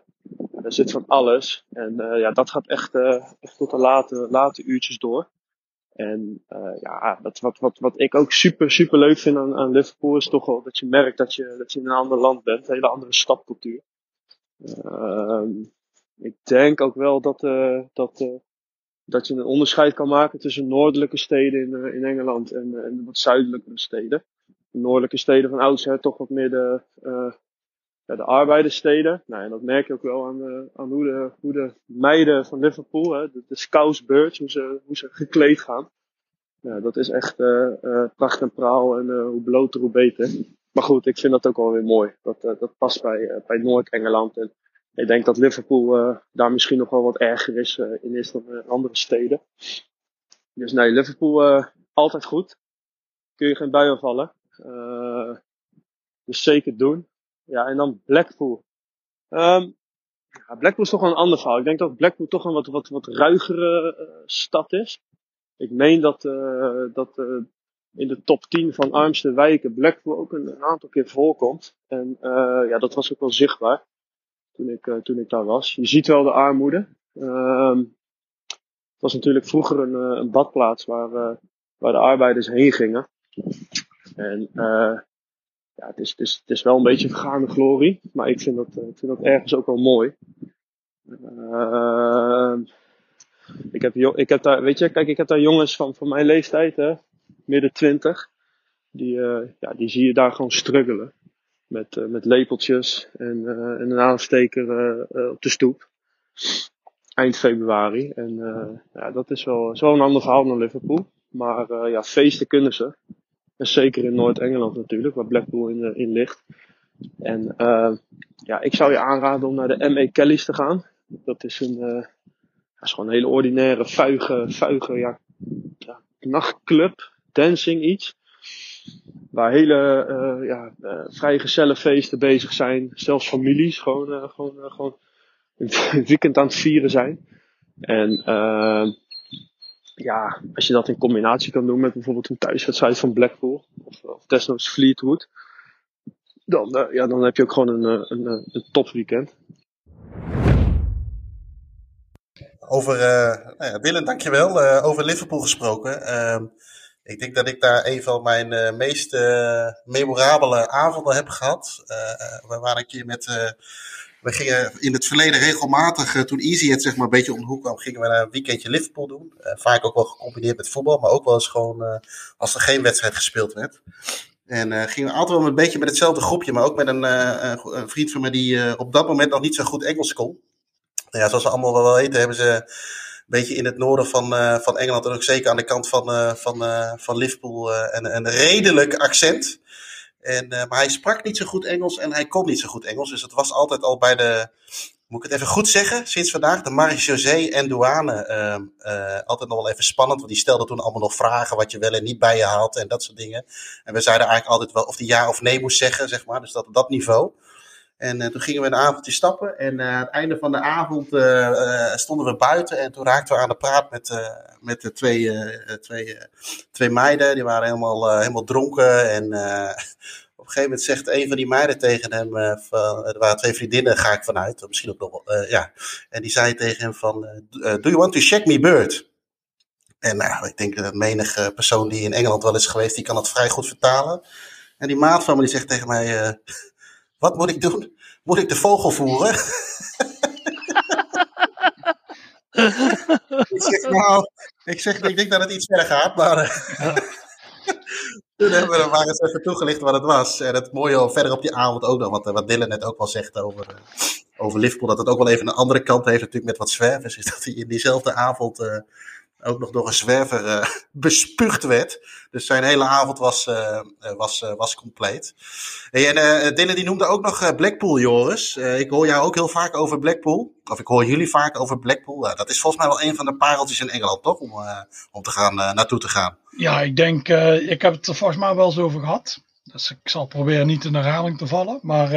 Speaker 5: er zit van alles. En ja, dat gaat echt, echt tot de late, late uurtjes door. En uh, ja, wat, wat, wat, wat ik ook super, super leuk vind aan, aan Liverpool is toch wel dat je merkt dat je, dat je in een ander land bent. Een hele andere stadcultuur. Uh, ik denk ook wel dat, uh, dat, uh, dat je een onderscheid kan maken tussen noordelijke steden in, in Engeland en, en wat zuidelijke steden. De noordelijke steden van oudsher toch wat meer de, ja, de arbeiderssteden. Nou, en dat merk je ook wel aan, aan hoe, de, hoe de meiden van Liverpool, hè, de, de Scousebirds, hoe ze, hoe ze gekleed gaan. Nou, dat is echt pracht en praal en hoe bloter hoe beter. Maar goed, ik vind dat ook wel weer mooi. Dat, dat past bij, bij Noord-Engeland. En ik denk dat Liverpool uh, daar misschien nog wel wat erger is, uh, in is dan uh, andere steden. Dus nee, Liverpool altijd goed. Kun je geen buien vallen. dus zeker doen. Ja, en dan Blackpool. Um, ja, Blackpool is toch wel een ander verhaal. Ik denk dat Blackpool toch een wat, wat, wat ruigere stad is. Ik meen dat, dat in de top 10 van armste wijken Blackpool ook een, aantal keer voorkomt. En ja, dat was ook wel zichtbaar toen ik, uh, toen ik daar was. Je ziet wel de armoede. Ehm, het was natuurlijk vroeger een, een badplaats waar, waar de arbeiders heen gingen. En ja, het is, het, is, het is wel een beetje vergaande glorie, maar ik vind dat, ik vind dat ergens ook wel mooi. Ehm, ik heb, ik heb daar, weet je, kijk, ik heb daar jongens van, van mijn leeftijd, hè, midden twintig. Die, uh, ja, die zie je daar gewoon struggelen. Met, uh, met lepeltjes en, en een aansteker op de stoep. Eind februari. En ja, dat is wel, is een ander verhaal dan Liverpool. Maar ja, feesten kunnen ze. En zeker in Noord-Engeland natuurlijk, waar Blackpool in, in ligt. En ja, ik zou je aanraden om naar de M.A. Kelly's te gaan. Dat is een, uh, is gewoon een hele ordinaire, vuige, vuige ja, ja, nachtclub, dancing iets. Waar hele uh, ja, vrije feesten bezig zijn. Zelfs families gewoon, gewoon, gewoon een <laughs> weekend aan het vieren zijn. En uh, ja, als je dat in combinatie kan doen met bijvoorbeeld een thuiswedstrijd van Blackpool. Of, of desnoods Fleetwood. Dan, uh, ja, dan heb je ook gewoon een, een, een topweekend.
Speaker 2: Over, uh, nou ja, Dylan, dankjewel. Over Liverpool gesproken. Uh, ik denk dat ik daar een van mijn meest memorabele avonden heb gehad. we waren een keer met. We gingen in het verleden regelmatig, toen Easy het zeg maar een beetje om hoek kwam, gingen we een weekendje Liverpool doen. vaak ook wel gecombineerd met voetbal, maar ook wel eens gewoon als er geen wedstrijd gespeeld werd. En gingen we altijd wel een beetje met hetzelfde groepje, maar ook met een, vriend van me die op dat moment nog niet zo goed Engels kon ja, zoals we allemaal wel weten, hebben ze een beetje in het noorden van, van Engeland en ook zeker aan de kant van, van, van Liverpool een, een redelijk accent. En, maar hij sprak niet zo goed Engels en hij kon niet zo goed Engels. Dus het was altijd al bij de, moet ik het even goed zeggen, sinds vandaag, de marechaussee en douane altijd nog wel even spannend. Want die stelden toen allemaal nog vragen wat je wel en niet bij je had en dat soort dingen. En we zeiden eigenlijk altijd wel of die ja of nee moest zeggen, zeg maar. Dus dat op dat niveau. En uh, toen gingen we een avondje stappen. En uh, aan het einde van de avond uh, stonden we buiten. En toen raakten we aan de praat met, met de twee, twee, twee meiden. Die waren helemaal, helemaal dronken. En <laughs> op een gegeven moment zegt een van die meiden tegen hem: van, Er waren twee vriendinnen, ga ik vanuit. Misschien ook nog wel. ja. En die zei tegen hem: van, Do you want to check me bird? En nou, ik denk dat menige persoon die in Engeland wel is geweest, die kan dat vrij goed vertalen. En die maat van me die zegt tegen mij wat moet ik doen? Moet ik de vogel voeren? ik zeg, nou, ik, zeg, ik denk dat het iets verder gaat, maar... Uh, <laughs> toen hebben we maar eens even toegelicht wat het was. En het mooie verder op die avond ook nog, wat, wat Dylan net ook wel zegt over, uh, over Liverpool, dat het ook wel even een andere kant heeft natuurlijk met wat zwervers, <laughs> is dat hij in diezelfde avond uh, ook nog door een zwerver uh, <laughs> bespuugd werd. Dus zijn hele avond was, uh, was, uh, was compleet. Hey, en Dylan die noemde ook nog Blackpool, Joris. ik hoor jou ook heel vaak over Blackpool. Of ik hoor jullie vaak over Blackpool. dat is volgens mij wel een van de pareltjes in Engeland, toch? Om, om te gaan, naartoe te gaan.
Speaker 3: Ja, ik denk, ik heb het er volgens mij wel eens over gehad. Dus ik zal proberen niet in herhaling te vallen. Maar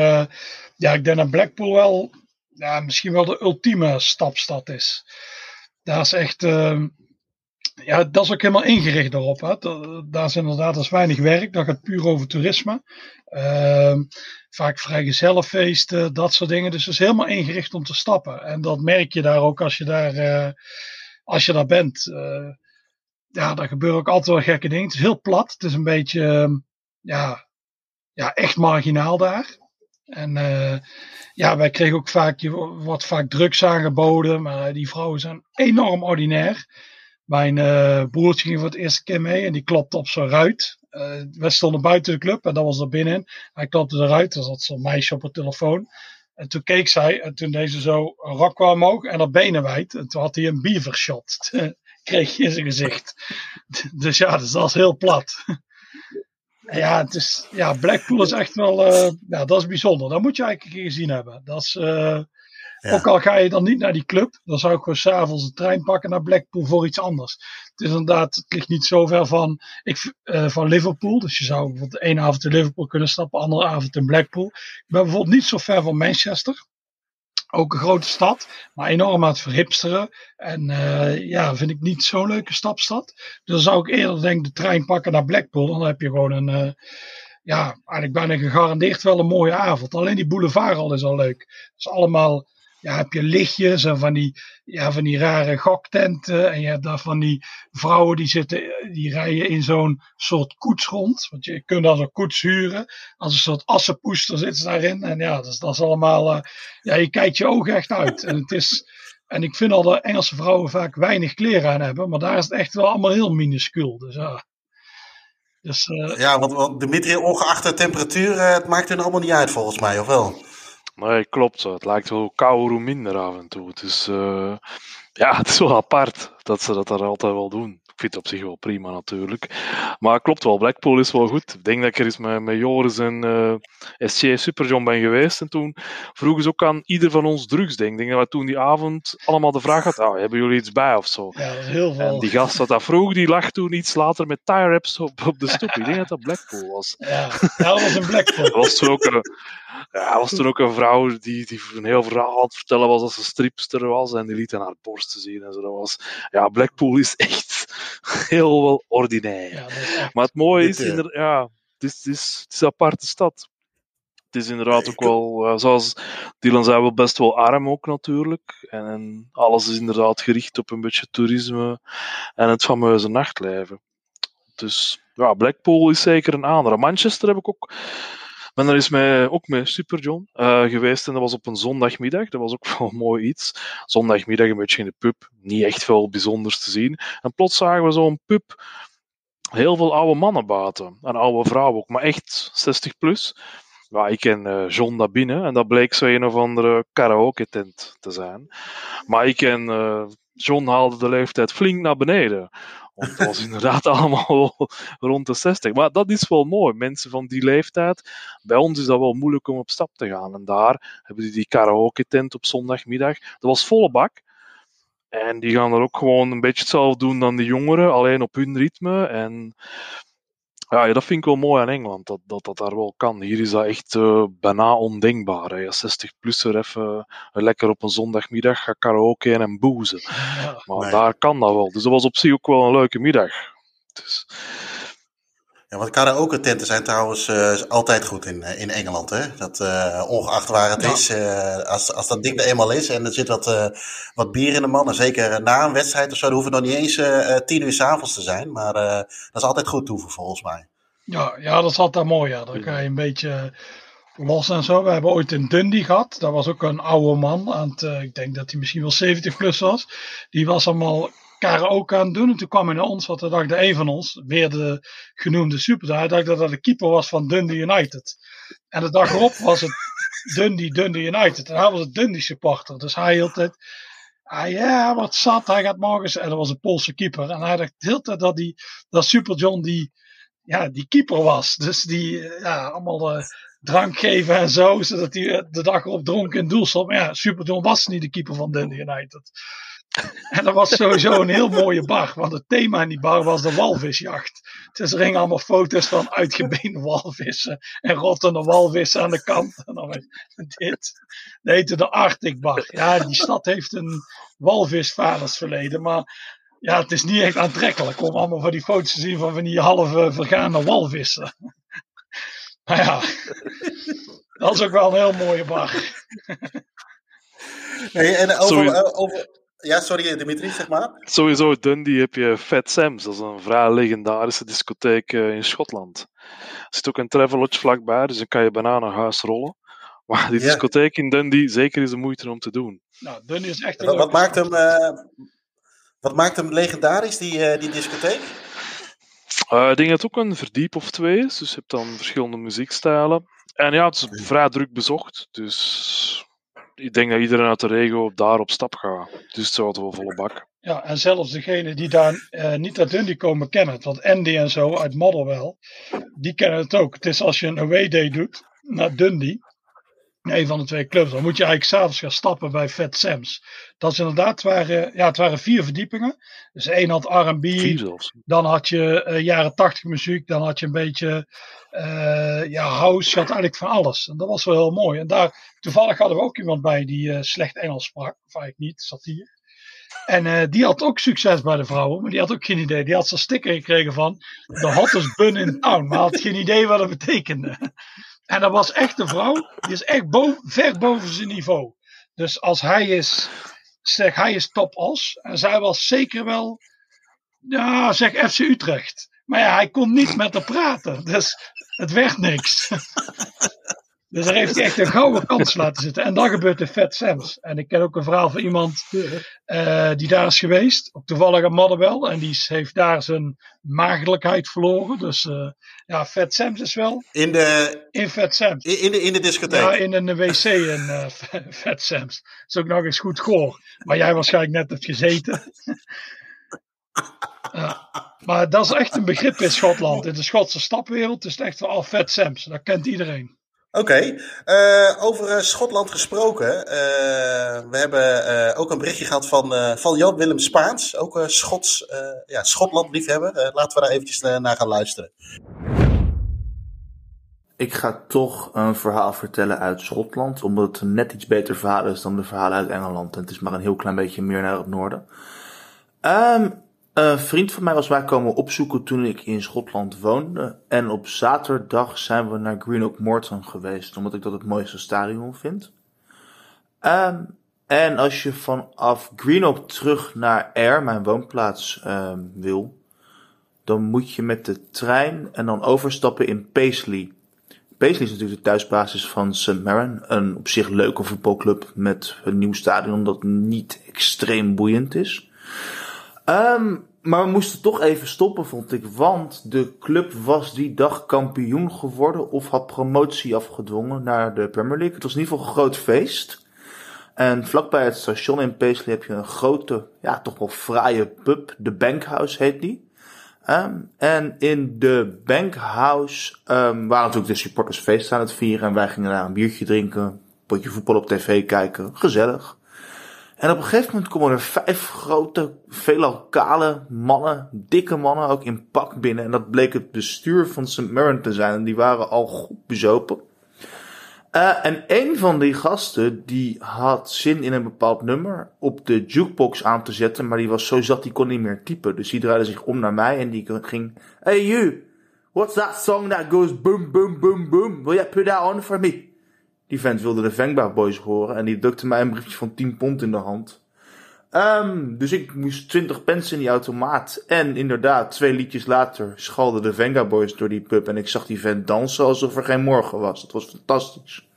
Speaker 3: ja, ik denk dat Blackpool wel ja, misschien wel de ultieme stapstad is. Daar is echt ja, dat is ook helemaal ingericht daarop. Hè. Daar is inderdaad als weinig werk. Dat gaat puur over toerisme. Uh, vaak vrijgezellenfeesten, dat soort dingen. Dus het is helemaal ingericht om te stappen. En dat merk je daar ook als je daar, uh, als je daar bent. Uh, ja, daar gebeuren ook altijd wel gekke dingen. Het is heel plat. Het is een beetje, uh, ja, ja, echt marginaal daar. En uh, ja, wij kregen ook vaak, je wordt vaak drugs aangeboden. Maar die vrouwen zijn enorm ordinair. Mijn uh, broertje ging voor het eerste keer mee en die klopte op zijn ruit. Uh, we stonden buiten de club en dat was er binnen. Hij klopte eruit, er zat zo'n meisje op het telefoon. En toen keek zij en toen deze zo een rok kwam omhoog en haar benen wijd. En toen had hij een beavershot. <laughs> kreeg je in zijn gezicht. <laughs> dus ja, dus dat is heel plat. <laughs> ja, het is, ja, Blackpool is echt wel, uh, ja, dat is bijzonder. Dat moet je eigenlijk een keer gezien hebben. Dat is, ook al ga je dan niet naar die club, dan zou ik gewoon s'avonds een trein pakken naar Blackpool voor iets anders. Het is inderdaad, het ligt niet zo ver van, ik, uh, van Liverpool. Dus je zou bijvoorbeeld de ene avond in Liverpool kunnen stappen, de andere avond in Blackpool. Ik ben bijvoorbeeld niet zo ver van Manchester. Ook een grote stad, maar enorm aan het verhipsteren. En uh, ja, vind ik niet zo'n leuke stapstad. Dus dan zou ik eerder denk de trein pakken naar Blackpool. Dan heb je gewoon een, uh, ja, eigenlijk bijna gegarandeerd wel een mooie avond. Alleen die boulevard al is al leuk. Het is allemaal ja, heb je lichtjes en van die, ja, van die rare goktenten. En je hebt daar van die vrouwen die zitten, die rijden in zo'n soort koets rond. Want je kunt dan een koets huren. Als een soort assenpoester zit ze daarin. En ja, dat is allemaal, uh, ja, je kijkt je ogen echt uit. En het is, en ik vind al dat Engelse vrouwen vaak weinig kleren aan hebben. Maar daar is het echt wel allemaal heel minuscuul. Dus ja.
Speaker 2: Dus, uh, ja, want, want Dimitri, ongeacht de temperatuur, uh, het maakt er allemaal niet uit volgens mij, of wel?
Speaker 1: Nee, klopt. Het lijkt wel minder af en toe. Het is, uh, ja, <laughs> het is wel apart dat ze dat daar altijd wel doen. Ik vind het op zich wel prima natuurlijk. Maar klopt wel, Blackpool is wel goed. Ik denk dat ik er eens met, met Joris en uh, SC Superjohn ben geweest. En toen vroegen ze ook aan ieder van ons drugs. Denk. Ik denk dat we toen die avond allemaal de vraag hadden: oh, hebben jullie iets bij of zo?
Speaker 3: Ja, dat is heel veel.
Speaker 1: En die gast dat dat vroeg, die lag toen iets later met tie wraps op, op de stoep. Ik denk dat dat Blackpool was.
Speaker 3: Ja, dat was een Blackpool.
Speaker 1: dat <laughs> was toen ook een, ja, was toen ook een vrouw die, die een heel verhaal aan het vertellen was dat ze stripster was. En die liet haar borsten zien en zo. Dat was, ja, Blackpool is echt heel wel ordinair. Ja, maar het mooie is, inderdaad, ja, het is, het, is, het is een aparte stad. Het is inderdaad ook wel, uh, zoals Dylan zei, wel best wel arm ook natuurlijk. En, en, alles is inderdaad gericht op een beetje toerisme en het fameuze nachtleven. Dus ja, Blackpool is zeker een andere. Manchester heb ik ook ben er eens met, ook met Super John uh, geweest en dat was op een zondagmiddag. Dat was ook <laughs> wel mooi iets. Zondagmiddag een beetje in de pub, niet echt veel bijzonders te zien. En plots zagen we zo'n pub, heel veel oude mannen buiten. En oude vrouwen ook, maar echt 60 plus. Ja, ik ken uh, John daar en dat bleek zo een of andere karaoke tent te zijn. Maar ik ken uh, John haalde de leeftijd flink naar beneden. Want het was <laughs> inderdaad allemaal rond de 60. Maar dat is wel mooi. Mensen van die leeftijd. Bij ons is dat wel moeilijk om op stap te gaan. En daar hebben die die karaoke tent op zondagmiddag. Dat was volle bak. En die gaan er ook gewoon een beetje hetzelfde doen dan de jongeren. Alleen op hun ritme. En ja, dat vind ik wel mooi aan Engeland, dat dat, dat daar wel kan. Hier is dat echt uh, bijna ondenkbaar. Hè. 60-plusser even uh, lekker op een zondagmiddag gaat karaoke en boezen. Ja, maar nee. daar kan dat wel. Dus dat was op zich ook wel een leuke middag. Dus...
Speaker 2: Ja, want karaoke tenten zijn trouwens uh, altijd goed in, in Engeland. Hè? Dat, uh, ongeacht waar het ja. is, uh, als, als dat ding er eenmaal is en er zit wat, wat bier in de man, en zeker na een wedstrijd of zo, dan hoeft het nog niet eens tien uur s'avonds te zijn. Maar dat is altijd goed toeven volgens mij.
Speaker 3: Ja, ja, dat is altijd mooi. Ja. Dan ga je een beetje los en zo. We hebben ooit een Dundee gehad. Dat was ook een oude man. Aan het, ik denk dat hij misschien wel 70 plus was. Die was allemaal karaoke aan het doen. En toen kwam hij naar ons, wat dacht de een van ons, weer de genoemde superstar. Hij dacht dat dat de keeper was van Dundee United. En de dag erop was het <laughs> Dundee, Dundee United. En hij was het Dundee supporter. Dus hij hield het. Ah ja, wat zat. Hij gaat morgens. En dat was een Poolse keeper. En hij dacht de hele tijd dat, die, dat Super John die, ja, die keeper was. Dus die ja, allemaal uh, drank geven en zo. Zodat hij de dag erop dronken in doel stond. Maar ja, Super John was niet de keeper van Dundee United. <laughs> En dat was sowieso een heel mooie bar, want het thema in die bar was de walvisjacht. Dus er gingen allemaal foto's van uitgebeende walvissen en rottende walvissen aan de kant. En dan dit. Dat heette de Arctic Bar. Ja, die stad heeft een walvisvadersverleden, maar ja, het is niet echt aantrekkelijk om allemaal van die foto's te zien van, van die halve vergane walvissen. <laughs> Maar ja, dat is ook wel een heel mooie bar.
Speaker 2: Hey, en over, over, ja, sorry Dimitri, zeg maar.
Speaker 1: Sowieso, Dundee heb je Fat Sam's. Dat is een vrij legendarische discotheek uh, in Schotland. Er zit ook een Travelodge vlakbij, dus dan kan je bijna naar huis rollen. <laughs> Maar die discotheek ja. in Dundee, zeker is de moeite om te doen.
Speaker 3: Nou, Dundee is echt
Speaker 2: wat, wat maakt hem, uh, wat maakt hem legendarisch, die, uh, die discotheek?
Speaker 1: ik denk dat het ook een verdiep of twee is. Dus je hebt dan verschillende muziekstijlen. En ja, het is vrij druk bezocht. Dus ik denk dat iedereen uit de regio daar op stap gaat. Dus het zou wel volle bak.
Speaker 3: Ja, en zelfs degene die daar uh, niet uit Dundee komen kennen het. Want Andy en zo uit Motherwell, die kennen het ook. Het is als je een away day doet naar Dundee, een van de twee clubs, dan moet je eigenlijk s'avonds gaan stappen bij Fat Sam's. Dat is inderdaad, het waren, ja, het waren vier verdiepingen. Dus één had R&B, dan had je uh, jaren tachtig muziek, dan had je een beetje uh, ja, house, je had eigenlijk van alles. En dat was wel heel mooi. En daar, toevallig hadden we ook iemand bij die uh, slecht Engels sprak, of eigenlijk niet, zat hier. En die had ook succes bij de vrouwen, maar die had ook geen idee. Die had zo'n sticker gekregen van de hottest bun in town, maar had geen idee wat dat betekende. En dat was echt een vrouw, die is echt ver boven zijn niveau. Dus als hij is, zeg hij is top os. En zij was zeker wel, ja, zeg FC Utrecht. Maar ja, hij kon niet met haar praten. Dus het werd niks. <laughs> Dus daar heeft hij echt een gouden kans laten zitten. En dan gebeurt de Fat Sams. En ik ken ook een verhaal van iemand uh, die daar is geweest. Ook toevallig een Motherwell. En die heeft daar zijn maagdelijkheid verloren. Dus uh, ja, Fat Sams is wel...
Speaker 2: In de...
Speaker 3: In Fat Sams.
Speaker 2: In, de, in de discotheek?
Speaker 3: Ja, in een wc in <laughs> uh, Fat Sams. Dat is ook nog eens goed goor. Maar jij waarschijnlijk net hebt gezeten. <laughs> maar dat is echt een begrip in Schotland. In de Schotse stapwereld is het echt wel al Fat Sams. Dat kent iedereen.
Speaker 2: Oké, uh, over uh, Schotland gesproken. Uh, we hebben ook een berichtje gehad van, van Jan Willem Spaans, ook Schots, ja, Schotland-liefhebber. laten we daar eventjes naar gaan luisteren.
Speaker 6: Ik ga toch een verhaal vertellen uit Schotland, omdat het een net iets beter verhaal is dan de verhalen uit Engeland. En het is maar een heel klein beetje meer naar het noorden. Um, een vriend van mij was mij komen opzoeken toen ik in Schotland woonde. En op zaterdag zijn we naar Greenock Morton geweest, omdat ik dat het mooiste stadion vind. Um, en als je vanaf Greenock terug naar Ayr, mijn woonplaats, um, wil, dan moet je met de trein en dan overstappen in Paisley. Paisley is natuurlijk de thuisbasis van St. Mirren, een op zich leuke voetbalclub met een nieuw stadion dat niet extreem boeiend is. Um, maar we moesten toch even stoppen, vond ik. Want de club was die dag kampioen geworden. Of had promotie afgedwongen naar de Premier League. Het was in ieder geval een groot feest. En vlakbij het station in Paisley heb je een grote, ja, toch wel fraaie pub. De Bankhouse heet die. Um, en in de Bankhouse um, waren natuurlijk de supporters feest aan het vieren. En wij gingen daar een biertje drinken. Potje voetbal op tv kijken. Gezellig. En op een gegeven moment komen er vijf grote, veelal kale mannen, dikke mannen, ook in pak binnen. En dat bleek het bestuur van St. Mirren te zijn. En die waren al goed bezopen. Uh, en een van die gasten, die had zin in een bepaald nummer op de jukebox aan te zetten. Maar die was zo zat, die kon niet meer typen. Dus die draaide zich om naar mij en die ging... Hey you, what's that song that goes boom, boom, boom, boom? Will you put that on for me? Die vent wilde de Vengba Boys horen en die drukte mij een briefje van 10 pond in de hand. Um, dus ik moest 20 pence in die automaat. En inderdaad, twee liedjes later schalden de Venga Boys door die pub. En ik zag die vent dansen alsof er geen morgen was. Dat was fantastisch.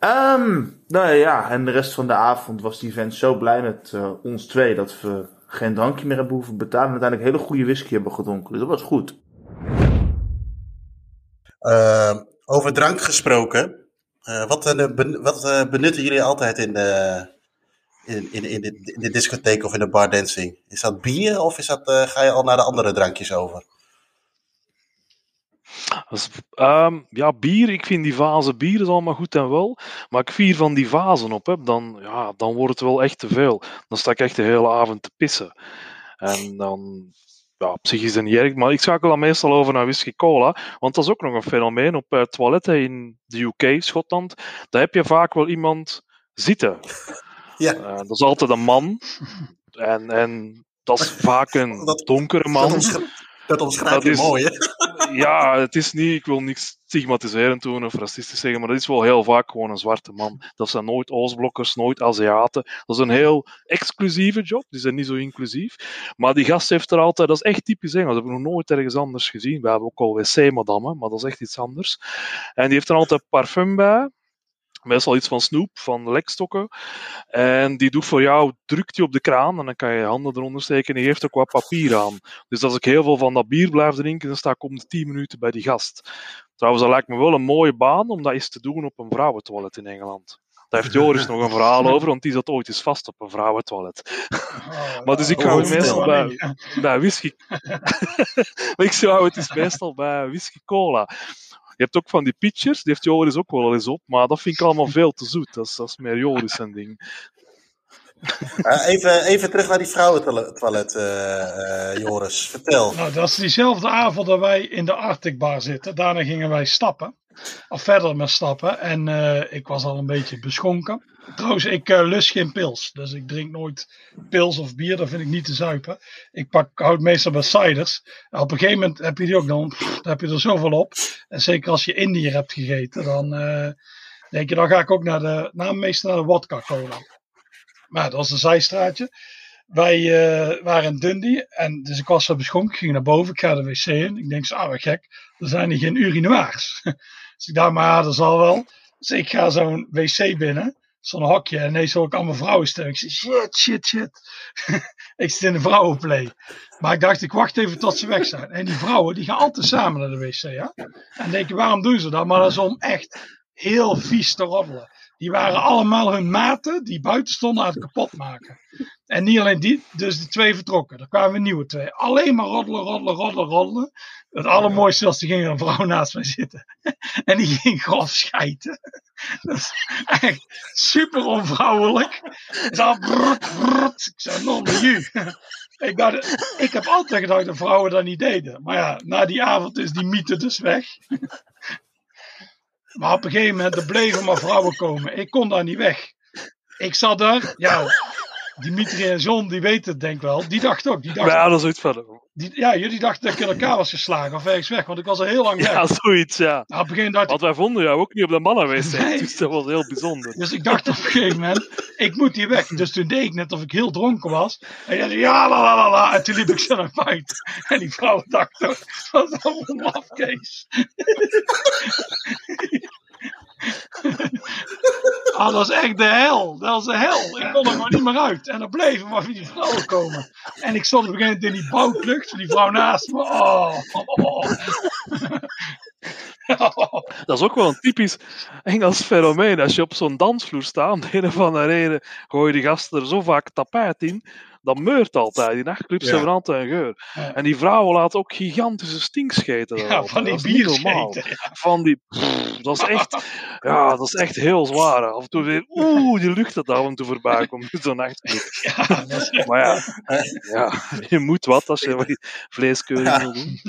Speaker 6: Um, nou ja, en de rest van de avond was die vent zo blij met uh, ons twee dat we geen drankje meer hebben hoeven betalen. En uiteindelijk hele goede whisky hebben gedronken. Dus dat was goed.
Speaker 2: Uh, over drank gesproken. Uh, wat, uh, wat uh, benutten jullie altijd in de, in, in, in, de, in de discotheek of in de bar dancing? Is dat bier of is dat, ga je al naar de andere drankjes over?
Speaker 1: Dus, ja, bier, ik vind die vazen bier is allemaal goed en wel. Maar ik vier van die vazen op heb, dan, ja, dan wordt het wel echt te veel. Dan sta ik echt de hele avond te pissen. En dan, ja, op zich is niet erg, maar ik schakel dan meestal over naar whisky cola. Want dat is ook nog een fenomeen op uh, toiletten in de UK, Schotland. Daar heb je vaak wel iemand zitten. <laughs>
Speaker 2: Ja.
Speaker 1: Uh, dat is altijd een man. En, en dat is vaak een <laughs>
Speaker 2: Dat-
Speaker 1: donkere man.
Speaker 2: Dat, dat omschrijft
Speaker 1: Dat
Speaker 2: je
Speaker 1: is-
Speaker 2: mooi, hè?
Speaker 1: Ja, het is niet, ik wil niks stigmatiserend doen of racistisch zeggen, maar dat is wel heel vaak gewoon een zwarte man. Dat zijn nooit Oostblokkers, nooit Aziaten. Dat is een heel exclusieve job, die zijn niet zo inclusief. Maar die gast heeft er altijd, dat is echt typisch Engels, dat heb ik nog nooit ergens anders gezien. We hebben ook al wc-madammen, maar dat is echt iets anders. En die heeft er altijd parfum bij. Meestal iets van snoep, van lekstokken. En die doet voor jou, drukt die op de kraan en dan kan je je handen eronder steken en die geeft ook wat papier aan. Dus als ik heel veel van dat bier blijf drinken, dan sta ik om de 10 minuten bij die gast. Trouwens, dat lijkt me wel een mooie baan om dat eens te doen op een vrouwentoilet in Engeland. Daar heeft Joris <laughs> nog een verhaal over, want die zat ooit eens vast op een vrouwentoilet. Maar dus ik
Speaker 2: Oh,
Speaker 1: hou het meestal bij, bij whisky. <laughs> maar ik zou het dus meestal bij whisky cola. Je hebt ook van die pitchers, die heeft Joris ook wel eens op, maar dat vind ik allemaal veel te zoet. Dat is, dat is meer Joris zijn ding.
Speaker 2: Uh, <laughs> even, even terug naar die vrouwentoilet, eh, eh, Joris. Vertel.
Speaker 3: Nou, dat is diezelfde avond dat wij in de Arctic Bar zitten. Daarna gingen wij stappen. Of verder met stappen. En eh, ik was al een beetje beschonken. <laughs> Trouwens, ik eh, lust geen pils. Dus ik drink nooit pils of bier. Dat vind ik niet te zuipen. Ik pak, houd meestal bij ciders. En op een gegeven moment heb je die ook dan. pff, dan heb je er zoveel op. En zeker als je Indiër hebt gegeten. Dan, eh, denk je, dan ga ik ook naar de, nou, meestal naar de Wodka Cola. Maar dat was een zijstraatje. Wij waren in Dundee en dus ik was zo beschonken. Ik ging naar boven, ik ga de wc in. Ik denk, ah, wat gek, er zijn hier geen urinoirs. <laughs> dus ik dacht, maar dat zal wel. Dus ik ga zo'n wc binnen, zo'n hokje. En ineens hoor ik allemaal vrouwen stemmen. Ik zeg, shit, shit, shit. <laughs> ik zit in de vrouwenplay. Maar ik dacht, ik wacht even tot ze weg zijn. En die vrouwen, die gaan altijd samen naar de wc, ja. En denk je, waarom doen ze dat? Maar dat is om echt heel vies te roddelen. Die waren allemaal hun maten die buiten stonden aan het kapot maken. En niet alleen die, dus de twee vertrokken. Er kwamen nieuwe twee. Alleen maar roddelen, roddelen, roddelen, roddelen. Het allermooiste was, er ging een vrouw naast mij zitten. <laughs> En die ging grof schijten. <laughs> Dat is echt super onvrouwelijk. Zo, brrrt, brrrt. Ik zei, non de <laughs> ik, dacht, ik heb altijd gedacht dat vrouwen dat niet deden. Maar ja, na die avond is die mythe dus weg. Maar op een gegeven moment, er bleven maar vrouwen komen. Ik kon daar niet weg. Ik zat daar, ja, Dimitri en John, die weten het denk ik wel. Die dacht ook. Die dacht,
Speaker 1: ja, dat is iets verder.
Speaker 3: Die, ja, jullie dachten dat ik in elkaar was geslagen of ergens weg, want ik was al heel lang weg.
Speaker 1: Ja, zoiets, ja.
Speaker 3: Nou, een dacht
Speaker 1: want wij vonden jou ook niet op de mannenwc, nee. dus dat was heel bijzonder.
Speaker 3: Dus ik dacht op een gegeven moment, ik moet hier weg. Dus toen deed ik net of ik heel dronken was. En jij zei, ja, la, la, la, la. En toen liep ik zo naar buiten. En die vrouw dacht ook, wat is dat een mafkees? <laughs> Ah, dat was echt de hel. Dat was de hel. Ik kon er maar niet meer uit. En er bleven maar die vrouwen komen. En ik stond op een gegeven moment in die bouwklucht. Die vrouw naast me. Oh, <laughs> oh.
Speaker 1: Dat is ook wel een typisch Engels fenomeen. Als je op zo'n dansvloer staat, om de een of andere reden gooi je die gasten er zo vaak tapijt in dat meurt altijd. Die nachtclubs hebben altijd een geur. En die vrouwen laten ook gigantische stinkscheten.
Speaker 3: Ja, van die bierscheten.
Speaker 1: Van die, dat is echt, <laughs> ja, dat is echt heel zwaar. Af en toe weer, <laughs> oeh, die lucht dat af en toe voorbij komt zo'n nachtclub. Ja, maar ja, ja, <laughs> je moet wat als je vleeskeuring wil doen.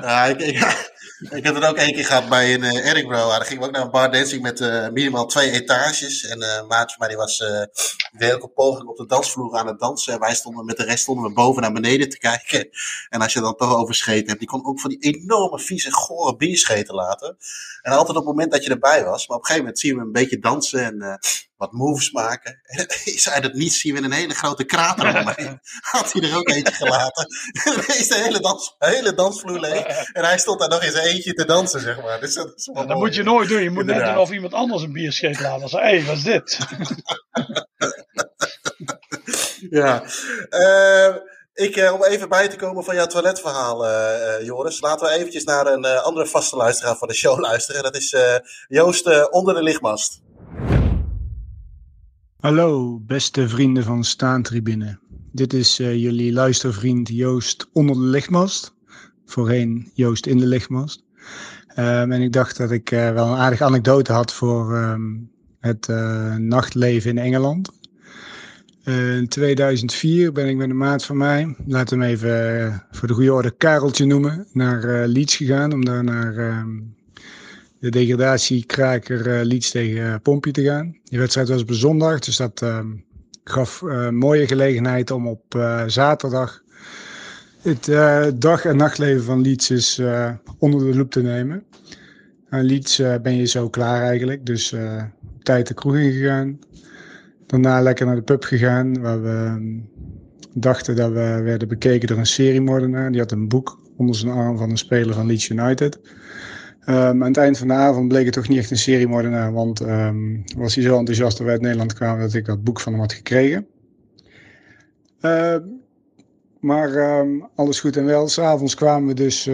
Speaker 2: Ja, ik, ik, ik heb het ook één keer gehad bij een uh, Edinburgh. Daar gingen we ook naar een bar dancing met uh, minimaal twee etages. En uh, maat van mij die was uh, een poging op de dansvloer aan het dansen. En wij stonden met de rest stonden we boven naar beneden te kijken. En als je dan toch overscheten hebt, die kon ook van die enorme vieze, gore bierscheten laten. En altijd op het moment dat je erbij was. Maar op een gegeven moment zien we hem een beetje dansen en uh, wat moves maken. En <laughs> is hij dat niet, zien we een hele grote krater omheen. <laughs> Had hij er ook eentje gelaten. <laughs> En is de hele, dans, hele dansvloer leeg. En hij stond daar nog eens eentje te dansen, zeg maar. Dus dat, is
Speaker 3: ja, dat moet je nooit doen. Je moet net doen of iemand anders een bierscheet laten. Hé, hey, wat is dit? <laughs>
Speaker 2: ja. Uh, ik, uh, om even bij te komen van jouw toiletverhaal, uh, Joris. Laten we eventjes naar een andere vaste luisteraar van de show <laughs> luisteren. Dat is Joost onder de lichtmast.
Speaker 7: Hallo, beste vrienden van Staantribune. Dit is jullie luistervriend Joost onder de lichtmast. Voorheen Joost in de lichtmast. Um, en ik dacht dat ik wel een aardige anekdote had voor um, het nachtleven in Engeland. In 2004 ben ik met een maat van mij, we hem even uh, voor de goede orde Kareltje noemen, naar uh, Leeds gegaan om daar naar ehm, de degradatiekraker Leeds tegen Pompje te gaan. Die wedstrijd was op zondag, dus dat ehm, gaf een mooie gelegenheid om op zaterdag het dag- en nachtleven van Leeds is onder de loep te nemen. Aan Leeds ben je zo klaar eigenlijk, dus tijd de kroeg ingegaan Daarna lekker naar de pub gegaan, waar we ehm, dachten dat we werden bekeken door een seriemoordenaar. Die had een boek onder zijn arm van een speler van Leeds United. Um, aan het eind van de avond bleek het toch niet echt een seriemoordenaar, want um, was hij zo enthousiast dat wij uit Nederland kwamen dat ik dat boek van hem had gekregen. Maar alles goed en wel. S'avonds kwamen we dus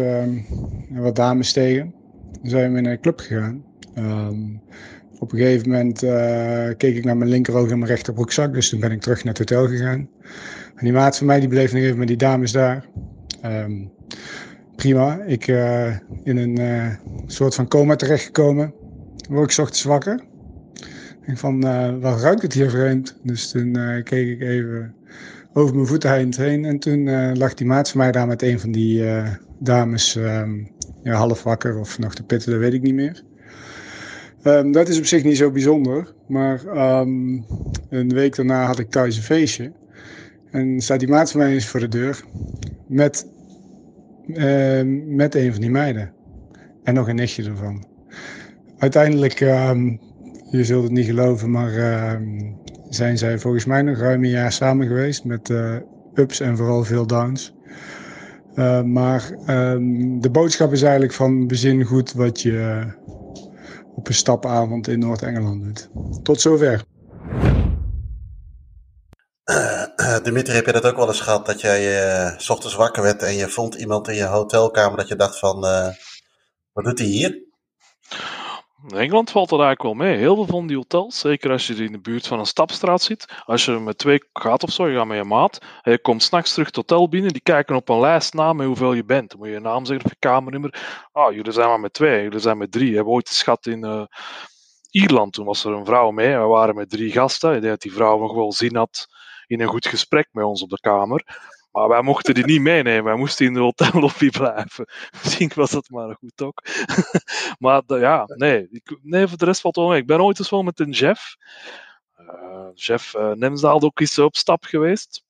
Speaker 7: wat dames tegen. Dan zijn we naar een club gegaan. Op een gegeven moment uh, keek ik naar mijn linkeroog en mijn rechterbroekzak. Dus toen ben ik terug naar het hotel gegaan. En die maat van mij die bleef nog even met die dames daar. Um, prima. Ik uh, in een uh, soort van coma terechtgekomen. Word ik ochtends wakker. Ik van, waar ruikt het hier vreemd? Dus toen keek ik even over mijn voeteneind heen. En toen lag die maat van mij daar met een van die dames um, ja, half wakker of nog te pitten, dat weet ik niet meer. Um, dat is op zich niet zo bijzonder. Maar um, een week daarna had ik thuis een feestje. En staat die maat van mij eens voor de deur. Met, uh, met een van die meiden. En nog een nichtje ervan. Uiteindelijk je zult het niet geloven, maar ehm, zijn zij volgens mij nog ruim een jaar samen geweest met eh, ups en vooral veel downs. Maar ehm, de boodschap is eigenlijk van bezin goed wat je stapavond in Noord-Engeland doet. Tot zover.
Speaker 2: Dimitri, heb je dat ook wel eens gehad dat jij uh, ochtends wakker werd en je vond iemand in je hotelkamer dat je dacht van, wat doet hij hier?
Speaker 1: In Engeland valt dat eigenlijk wel mee. Heel veel van die hotels, zeker als je in de buurt van een stapstraat zit, als je met twee gaat of zo, je gaat met je maat, en je komt s'nachts terug het hotel binnen, die kijken op een lijst na met hoeveel je bent. Dan moet je je naam zeggen of je kamernummer. Ah, jullie zijn maar met twee, jullie zijn met drie. We hebben ooit schat in uh, Ierland, toen was er een vrouw mee, we waren met drie gasten. Ik denk dat die vrouw nog wel zin had in een goed gesprek met ons op de kamer. Maar wij mochten die niet meenemen. Wij moesten in de hotellobby <laughs> blijven. Misschien was dat maar goed ook. <laughs> maar ja, nee. Nee, voor de rest valt wel mee. Ik ben ooit eens wel met een Jeff. Uh, Jeff uh, ook eens op stap geweest.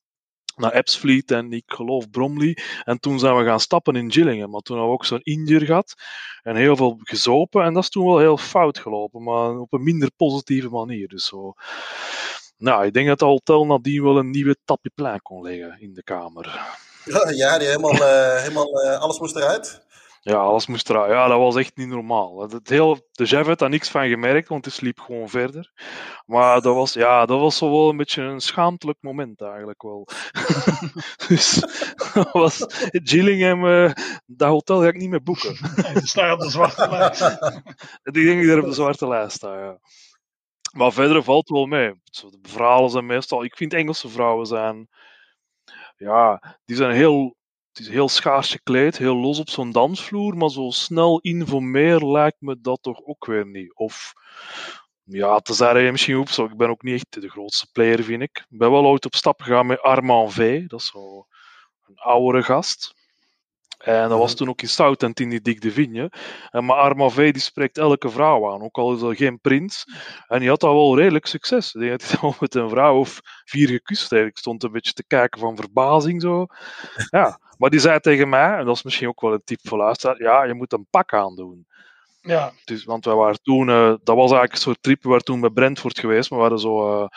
Speaker 1: Naar Epsfleet en ik geloof Bromley. En toen zijn we gaan stappen in Gillingen. Maar toen hebben we ook zo'n Indiër gehad. En heel veel gezopen. En dat is toen wel heel fout gelopen. Maar op een minder positieve manier. Dus zo nou, ik denk dat het hotel nadien wel een nieuwe tapjeplein kon leggen in de kamer.
Speaker 2: Ja, die helemaal, uh, helemaal uh, alles moest eruit?
Speaker 1: Ja, alles moest eruit. Ja, dat was echt niet normaal. Het heel, de chef had daar niks van gemerkt, want hij sliep gewoon verder. Maar dat was, ja, dat was wel een beetje een schaamtelijk moment eigenlijk wel. <laughs> dus dat was Gillingham, uh, dat hotel ga ik niet meer boeken.
Speaker 3: Nee, staat op de zwarte lijst. <laughs>
Speaker 1: ik denk dat ik er op de zwarte lijst sta, ja. Maar verder valt wel mee. De verhalen zijn meestal. Ik vind Engelse vrouwen zijn. Ja, die zijn heel. Het is heel schaars gekleed, heel los op zo'n dansvloer, maar zo snel informeer lijkt me dat toch ook weer niet. Of ja, te zeggen je misschien op, zo. ik ben ook niet echt de grootste player, vind ik. Ik ben wel ooit op stap gegaan met Armand V, dat is zo een oudere gast. En dat was toen ook in Southend in die Dick de Vigne. En maar Arma V die spreekt elke vrouw aan, ook al is dat geen prins. En die had al wel redelijk succes. Die had al met een vrouw of vier gekust. Ik stond een beetje te kijken van verbazing zo. <laughs> Ja, maar die zei tegen mij, en dat is misschien ook wel een tip voor luisteraar, ja, je moet een pak aandoen.
Speaker 3: Ja.
Speaker 1: Dus, want wij waren toen, uh, dat was eigenlijk een soort trip, we waren toen bij Brentford geweest, maar we waren zo... Uh,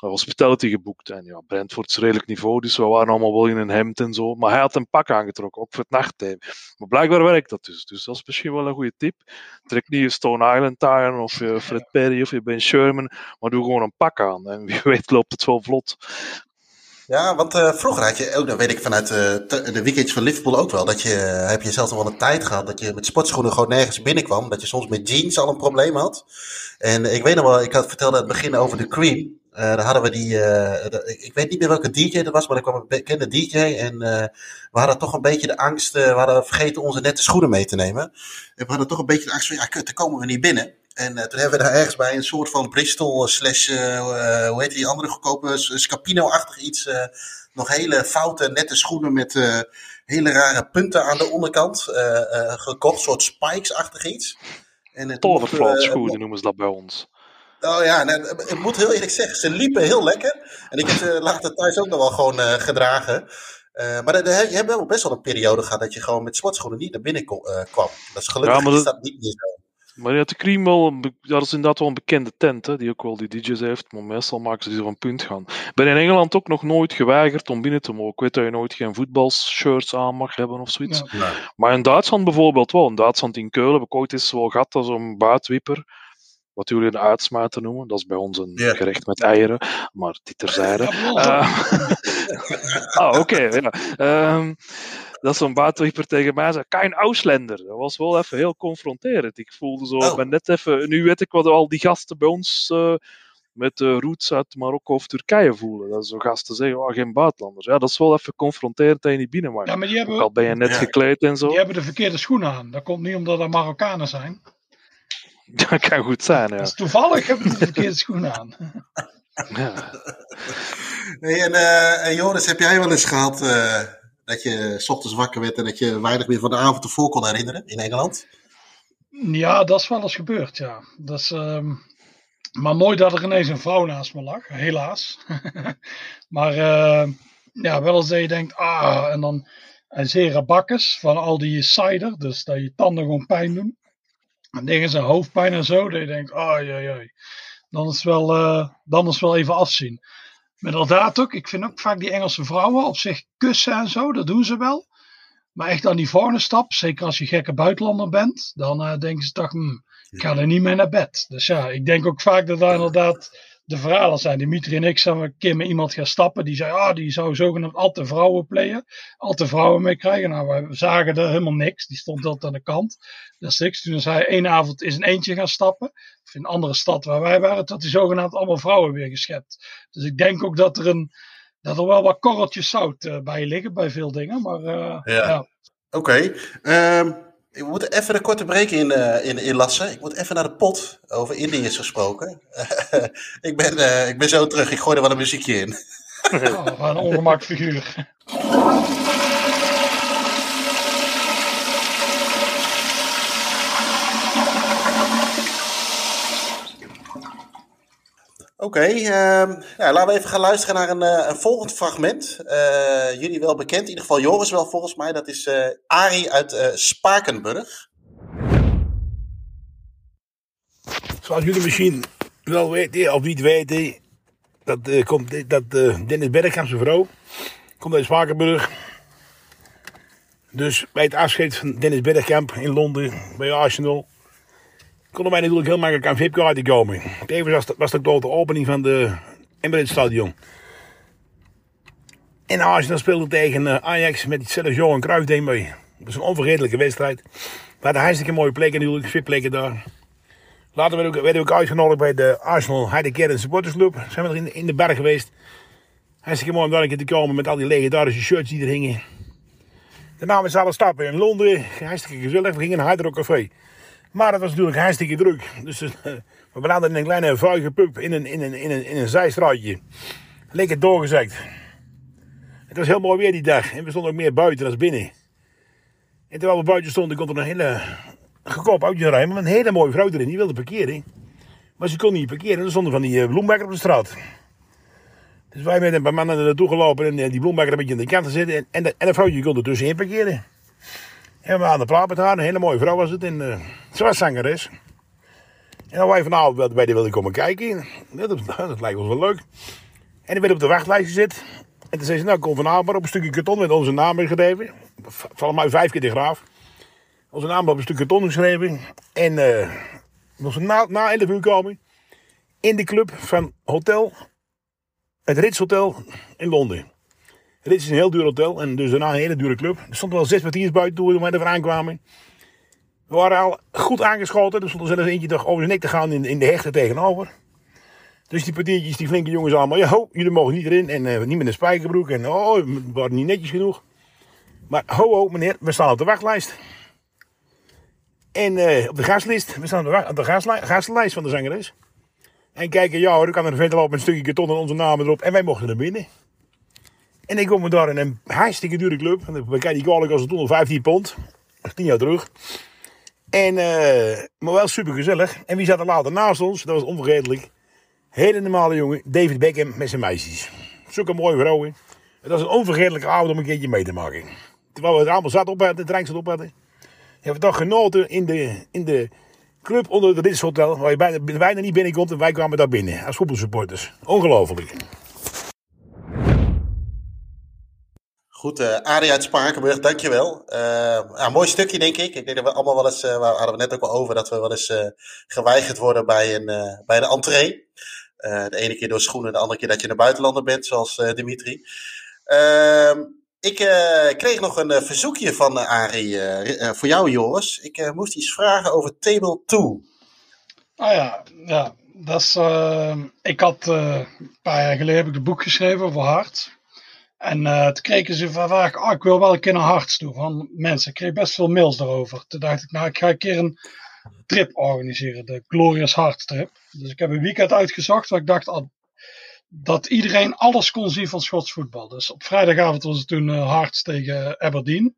Speaker 1: hospitality geboekt. En ja, Brentford is redelijk niveau, dus we waren allemaal wel in een hemd en zo. Maar hij had een pak aangetrokken, ook voor het nachttijd. Maar blijkbaar werkt dat dus. Dus dat is misschien wel een goede tip. Trek niet je Stone Island aan, of je Fred Perry, of je Ben Sherman, maar doe gewoon een pak aan. En wie <laughs> weet loopt het wel vlot.
Speaker 2: Ja, want uh, vroeger had je ook, dat weet ik vanuit uh, de weekends van Liverpool ook wel, dat je, uh, heb je zelfs nog wel een tijd gehad dat je met sportschoenen gewoon nergens binnenkwam. Dat je soms met jeans al een probleem had. En ik weet nog wel, ik had vertelde aan het begin over de Cream. Uh, daar hadden we die, uh, ik weet niet meer welke DJ dat was, maar er kwam een bekende DJ. En uh, we hadden toch een beetje de angst, we hadden vergeten onze nette schoenen mee te nemen. En we hadden toch een beetje de angst van, ja kut, daar komen we niet binnen. En toen hebben we daar ergens bij een soort van Bristol slash, hoe heet die andere goedkope, Scapino-achtig iets, nog hele foute, nette schoenen met hele rare punten aan de onderkant gekocht. Een soort spikes-achtig iets.
Speaker 1: Tolverflaat schoenen noemen ze dat bij ons.
Speaker 2: Oh ja, nou, ik moet heel eerlijk zeggen, ze liepen heel lekker. En ik heb ze later thuis ook nog wel gewoon uh, gedragen. Uh, maar de, de, je hebt wel best wel een periode gehad dat je gewoon met sportschoenen niet naar binnen kon, uh, kwam. Dat is gelukkig ja, maar dat, is dat niet meer zo.
Speaker 1: Maar je had de Cream wel, een, dat is inderdaad wel een bekende tent, hè, die ook wel die DJ's heeft, maar meestal maken ze die zo een punt gaan. Ik ben in Engeland ook nog nooit geweigerd om binnen te mogen. Ik weet dat je nooit geen voetbalshirts aan mag hebben of zoiets.
Speaker 2: Ja. Nee.
Speaker 1: Maar in Duitsland bijvoorbeeld wel. In Duitsland in Keulen heb ik ooit eens wel gehad als een buitwipper wat jullie een uitsmijter noemen. Dat is bij ons een
Speaker 2: Yeah.
Speaker 1: gerecht met eieren, maar dit terzijde. Uh, <laughs> ah, oké. ja. Ehm, dat zo'n buitenwieper tegen mij zei, kein Ausländer. Dat was wel even heel confronterend. Ik voelde zo,
Speaker 2: Oh.
Speaker 1: ben net even, nu weet ik wat al die gasten bij ons eh, met de roots uit Marokko of Turkije voelen. Dat zo gasten zeggen, oh, geen buitenlanders. Ja, dat is wel even confronterend.
Speaker 3: Ja, maar die
Speaker 1: Ook al ben je net
Speaker 2: Ja.
Speaker 1: gekleed en zo.
Speaker 3: die hebben de verkeerde schoenen aan. Dat komt niet omdat er Marokkanen zijn. <laughs>
Speaker 1: Dat kan goed zijn, ja.
Speaker 3: Toevallig hebben ze de verkeerde schoenen aan.
Speaker 1: ja.
Speaker 2: Hey, en, eh, en Joris, heb jij wel eens gehad eh, dat je s ochtends wakker werd en dat je weinig meer van de avond ervoor kon herinneren in Engeland?
Speaker 3: Ja, dat is wel eens gebeurd, ja. Dat is, ehm, maar nooit dat er ineens een vrouw naast me lag, helaas. <laughs> maar eh, ja, wel eens dat je denkt, ah, en dan een zere bakkes van al die cider, dus dat je tanden gewoon pijn doen. En dingen zijn hoofdpijn en zo, dat je denkt, oh jee. Dan is, wel, uh, dan is wel even afzien. Maar inderdaad ook, ik vind ook vaak die Engelse vrouwen op zich kussen en zo, dat doen ze wel. Maar echt aan die volgende stap, zeker als je gekke buitenlander bent, dan uh, denken ze toch, hm, ik ga er niet mee naar bed. Dus ja, ik denk ook vaak dat daar inderdaad de verhalen zijn. Dimitri en ik zijn een keer met iemand gaan stappen. Die zei, ah, die zou zogenaamd al te vrouwen playen. Al te vrouwen mee krijgen. Nou, we zagen er helemaal niks. Die stond altijd aan de kant. Dat is niks. Toen zei hij, één avond is een eentje gaan stappen. Of in een andere stad waar wij waren. Dat die zogenaamd allemaal vrouwen weer geschept. Dus ik denk ook dat er een... Dat er wel wat korreltjes zout uh, bij liggen bij veel dingen. Maar uh, ja. ja.
Speaker 2: Oké. Okay. Um... Ik moet even een korte break in, uh, in, inlassen. Ik moet even naar de pot. Over Indiërs gesproken. <laughs> ik, ben, uh, ik ben zo terug. Ik gooi er wel een muziekje in.
Speaker 3: oh, een ongemak figuur.
Speaker 2: Oké, uh, ja, laten we even gaan luisteren naar een, uh, een volgend fragment. Uh, jullie wel bekend, in ieder geval Joris wel volgens mij. Dat is uh, Arie uit Spakenburg.
Speaker 8: Zoals jullie misschien wel weten, of niet weten, dat, komt, dat Dennis Bergkamp, zijn vrouw, komt uit Spakenburg. Dus bij het afscheid van Dennis Bergkamp in Londen, bij Arsenal konden wij natuurlijk heel makkelijk aan VIP-kaarten komen. Tevens was, was dat ook de opening van de Emirates Stadion. En Arsenal speelde tegen eh, Ajax met Sergio en Cruijff deed mee. Dat is een onvergetelijke wedstrijd. We hadden hartstikke mooie plekken natuurlijk, VIP-plekken daar. Later werden we, we ook uitgenodigd bij de Arsenal Heidekeren Supportersclub. Zijn we in, in de berg geweest. Hartstikke mooi om daar een keer te komen met al die legendarische shirts die er hingen. Daarna met z'n allen stappen in Londen. Hartstikke gezellig. We gingen naar Hydro Café. Maar het was natuurlijk hartstikke druk. Dus uh, we belanden in een kleine vuige pub in een, in een, in een, in een zijstraatje. Lekker doorgezakt. Het was heel mooi weer die dag. En we stonden ook meer buiten dan binnen. En terwijl we buiten stonden, kon er een hele gekop uitje rijden. Met een hele mooie vrouw erin. Die wilde parkeren. Maar ze kon niet parkeren. Er stonden van die uh, bloembakker op de straat. Dus wij met een paar mannen naartoe gelopen. En uh, die bloembakker een beetje aan de kant te. En, en, en de vrouwtje kon er tussenin parkeren. En we aan de praat met haar. Een hele mooie vrouw was het. En uh, was zangeres. En dan wij vanavond bij die wilden komen kijken. Dat, lijkt ons wel leuk. En die werd op de wachtlijst gezet. En toen zei ze, nou kom vanavond maar op een stukje karton met onze naam geschreven. Vallen mij vijf keer de graaf. Onze naam op een stukje karton geschreven. En uh, na, na 11 uur komen. In de club van hotel. Het Ritz Hotel in Londen. Dit is een heel duur hotel en dus daarna een hele dure club. Er stonden wel zes kwartiers buiten toen we er aankwamen. We waren al goed aangeschoten. Er stond er zelfs eentje toch over zijn nek te gaan in, in de hechten tegenover. Dus die partiertjes, die flinke jongens allemaal. Ja, ho, jullie mogen niet erin. En uh, niet met een spijkerbroek. En oh, we waren niet netjes genoeg. Maar ho, ho, meneer, we staan op de wachtlijst. En uh, op de gaslist. We staan op de, op van de zangeres. En kijken, ja hoor, dan kan er verder lopen met een stukje karton en onze namen erop. En wij mochten er binnen. En ik kom me daar in een hartstikke dure club. We kijken die kwalijk als het toen al 15 pond. 10 jaar terug. En, uh, maar wel super gezellig. En wie zat er later naast ons? Dat was onvergetelijk. Hele normale jongen, David Beckham met zijn meisjes. Zulke mooie vrouwen. Het was een onvergetelijke avond om een keertje mee te maken. Terwijl we het allemaal zat op hadden, de drank zat op hadden. Hebben we toch genoten in de, in de club onder het Ritz Hotel. Waar je bijna, bijna niet binnenkomt en wij kwamen daar binnen als voetbalsupporters. Ongelooflijk.
Speaker 2: Goed, uh, Arie uit Spakenburg, dankjewel. Uh, ja, mooi stukje, denk ik. Ik denk dat we allemaal wel eens, uh, hadden we net ook al over, dat we wel eens geweigerd worden bij, een, bij de entree. de ene keer door schoenen, de andere keer dat je een buitenlander bent, zoals Dimitri. Ehm, ik kreeg nog een verzoekje van Arie voor jou, Joris. Ik moest iets vragen over Table 2.
Speaker 3: Ah ja, ja. Dat is, ik had een paar jaar geleden heb ik een boek geschreven over hart. En uh, toen kregen ze van oh, ik wil wel een keer naar Harts toe van mensen. Ik kreeg best veel mails daarover. Toen dacht ik, nou, ik ga een keer een trip organiseren, de Glorious Hearts trip. Dus ik heb een weekend uitgezocht waar ik dacht dat iedereen alles kon zien van Schots voetbal. Dus op vrijdagavond was het toen uh, Hearts tegen Aberdeen.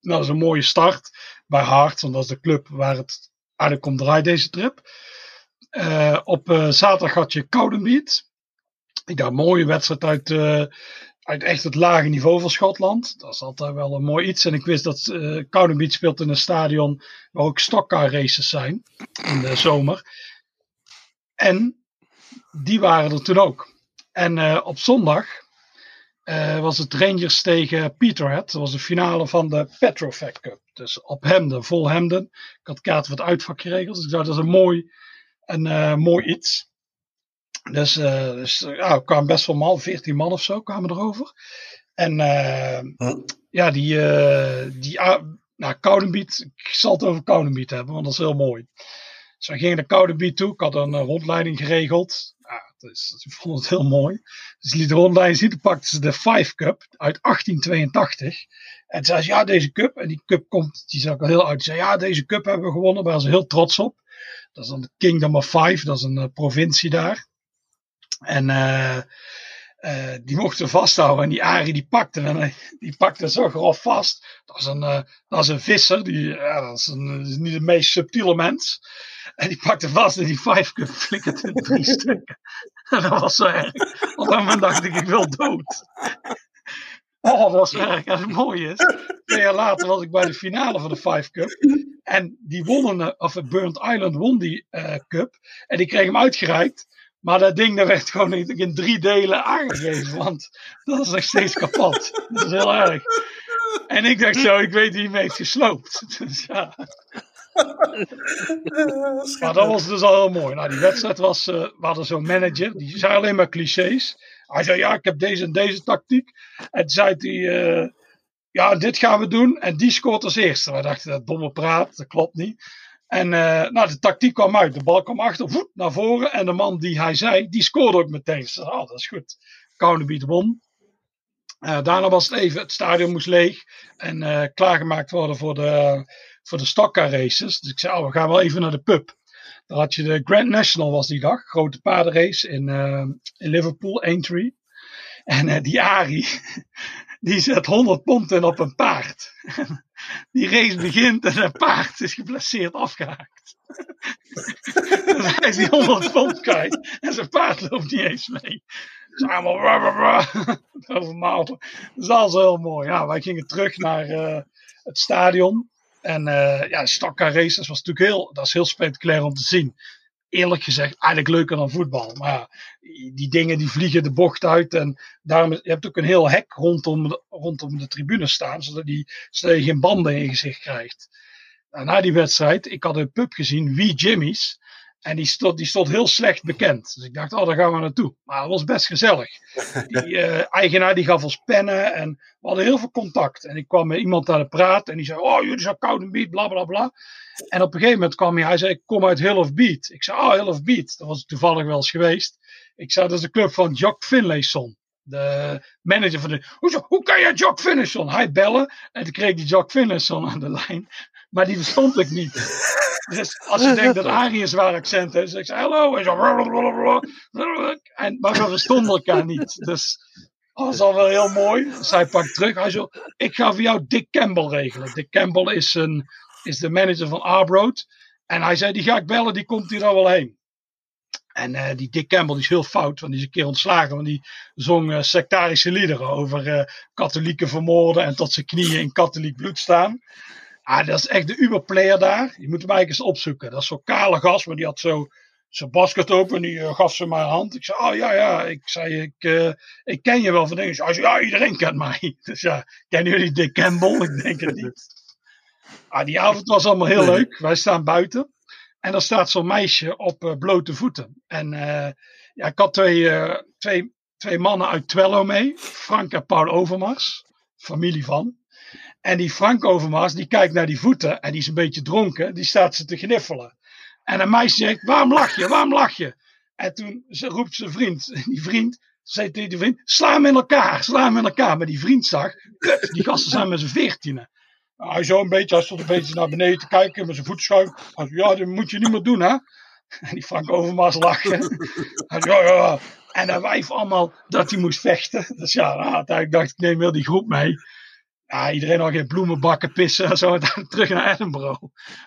Speaker 3: Nou, dat is een mooie start bij Hearts, want dat is de club waar het eigenlijk om draait deze trip. Uh, op zaterdag had je Cowdenbeat. Ik dacht, mooie wedstrijd uit, uit echt het lage niveau van Schotland. Dat is altijd wel een mooi iets. En ik wist dat uh, Cowdenbeat speelt in een stadion waar ook stockcar races zijn in de zomer. En die waren er toen ook. En uh, op zondag uh, was het Rangers tegen Peterhead. Dat was de finale van de Petrofac Cup. Dus op Hemden, vol Hemden. Ik had kaarten voor het. Dus ik dacht, dat is een mooi, een, mooi iets. Dus, uh, dus ja, er kwamen best wel man, 14 man of zo kwamen erover. En huh? ja, die, die nou, Koudenbiet, ik zal het over Koudenbiet hebben, want dat is heel mooi. Dus we gingen naar Koudenbiet toe. Ik had een rondleiding geregeld. Dus ik vond het heel mooi. Dus liet de rondleiding zien. Toen pakten ze de Five Cup uit 1882. En zei ze, ja, deze cup. En die cup komt, die zag er heel uit. Zei, ja, deze cup hebben we gewonnen. Daar waren ze heel trots op. Dat is dan de Kingdom of Five. Dat is een uh, provincie daar. En uh, uh, die mochten vasthouden. En die Arie die pakte. En die pakte zo grof vast. Dat is een, dat is een visser. Die, ja, dat, is een, dat is niet de meest subtiele mens. En die pakte vast en die Five Cup flikkerde in drie <laughs> stukken. En <laughs> dat was zo erg. Op dat moment dacht ik, ik wil dood. Oh, dat was erg. En het mooie is, twee jaar later was ik bij de finale van de Five Cup. En die wonnen, of Burnt Island won die uh, cup. En die kreeg hem uitgereikt. Maar dat ding dat werd gewoon in drie delen aangegeven. Want dat is nog steeds kapot. Dat is heel erg. En ik dacht zo, ik weet wie hem heeft gesloopt. <laughs> Dus ja. maar dat was dus al heel mooi. Nou, die wedstrijd was, uh, we zo'n manager, die zei alleen maar clichés. Hij zei, ja, ik heb deze en deze tactiek. En toen zei hij, uh, ja, dit gaan we doen. En die scoort als eerste. Wij dachten, dat domme praat, dat klopt niet. En uh, nou, de tactiek kwam uit. De bal kwam achter, voet naar voren. En de man die hij zei, die scoorde ook meteen. Zei, oh, dat is goed. Koudebiet won. Uh, daarna was het even, het stadion moest leeg. En uh, klaargemaakt worden voor de, voor de stockcar races. Dus ik zei, oh, we gaan wel even naar de pub. Dan had je de Grand National was die dag. Grote paardenrace in, in Liverpool, Aintree. En die Ari, <laughs> die zet 100 pond in op een paard. <laughs> die race begint en een paard is geblesseerd afgehaakt. dus hij is die 100 pond kwijt en zijn paard loopt niet eens mee. Dus allemaal. <laughs> Dat is alles heel mooi. Ja, wij gingen terug naar uh, het stadion. En uh, ja, Stockcar Races was natuurlijk heel, dat is heel spectaculair om te zien. Eerlijk gezegd, eigenlijk leuker dan voetbal. Maar die dingen die vliegen de bocht uit. En daarom, je hebt ook een heel hek rondom de, rondom de tribune staan, zodat, die, zodat je geen banden in je gezicht krijgt. Nou, na die wedstrijd, ik had een pub gezien, Wie Jimmy's. En die stond, die stond heel slecht bekend. Dus ik dacht, oh, daar gaan we naartoe. Maar het was best gezellig. <laughs> Die uh, eigenaar die gaf ons pennen en we hadden heel veel contact. En ik kwam met iemand aan het praten en die zei, oh, jullie zijn koud en beat, bla bla bla. En op een gegeven moment kwam hij, hij zei, ik kom uit Hill of Beat. Ik zei, oh, Hill of Beat. Dat was toevallig wel eens geweest. Ik zei, dat is de club van Jock Finlayson. De manager van de. Hoe, kan je Jock Finlayson? Hij bellen. En toen kreeg die Jock Finlayson aan de lijn. Maar die verstond ik niet. Dus als je denkt dat Arie een zwaar accent heeft, dus ik zei hallo. En, zo, en, maar we verstonden elkaar niet. Dus dat is al wel heel mooi. Hij pakt terug. Hij zo, ik ga voor jou Dick Campbell regelen. Dick Campbell is, een, is de manager van Arbroad. En hij zei, die ga ik bellen, die komt hier al wel heen. En uh, die Dick Campbell die is heel fout, want die is een keer ontslagen. Want die zong uh, sectarische liederen over uh, katholieken vermoorden en tot zijn knieën in katholiek bloed staan. Ah, dat is echt de uberplayer daar. Je moet hem eigenlijk eens opzoeken. Dat is zo'n kale gast, maar die had zo zijn basket open en die gaf ze mijn hand. Ik zei, oh ja, ja. Ik zei, ik, ik ken je wel van dingen. Hij zei, ja, iedereen kent mij. <laughs> Dus ja, kennen jullie Dick Campbell? Ik denk het niet. <laughs> Ah, die avond was allemaal heel leuk. Wij staan buiten. En er staat zo'n meisje op uh, blote voeten. En ja, ik had twee, twee, twee mannen uit Twello mee. Frank en Paul Overmars. Familie van. En die Frank Overmars, die kijkt naar die voeten en die is een beetje dronken. Die staat ze te gniffelen. En een meisje zegt, waarom lach je, waarom lach je? En toen ze roept zijn vriend, <laughs> die vriend, zei tegen die vriend, sla hem in elkaar, sla hem in elkaar. Maar die vriend zag, die gasten zijn met z'n veertienen. Hij zo een beetje, hij stond een beetje naar beneden te kijken met zijn voet schuin. Hij zei, ja, dat moet je niet meer doen, hè? En die Frank Overmars lachte. Hij zei, ja, ja. En dan wijf allemaal dat hij moest vechten. Dus ja, uiteindelijk dacht ik, neem wel die groep mee ja, iedereen al geen bloemenbakken pissen en zo <laughs> terug naar Edinburgh.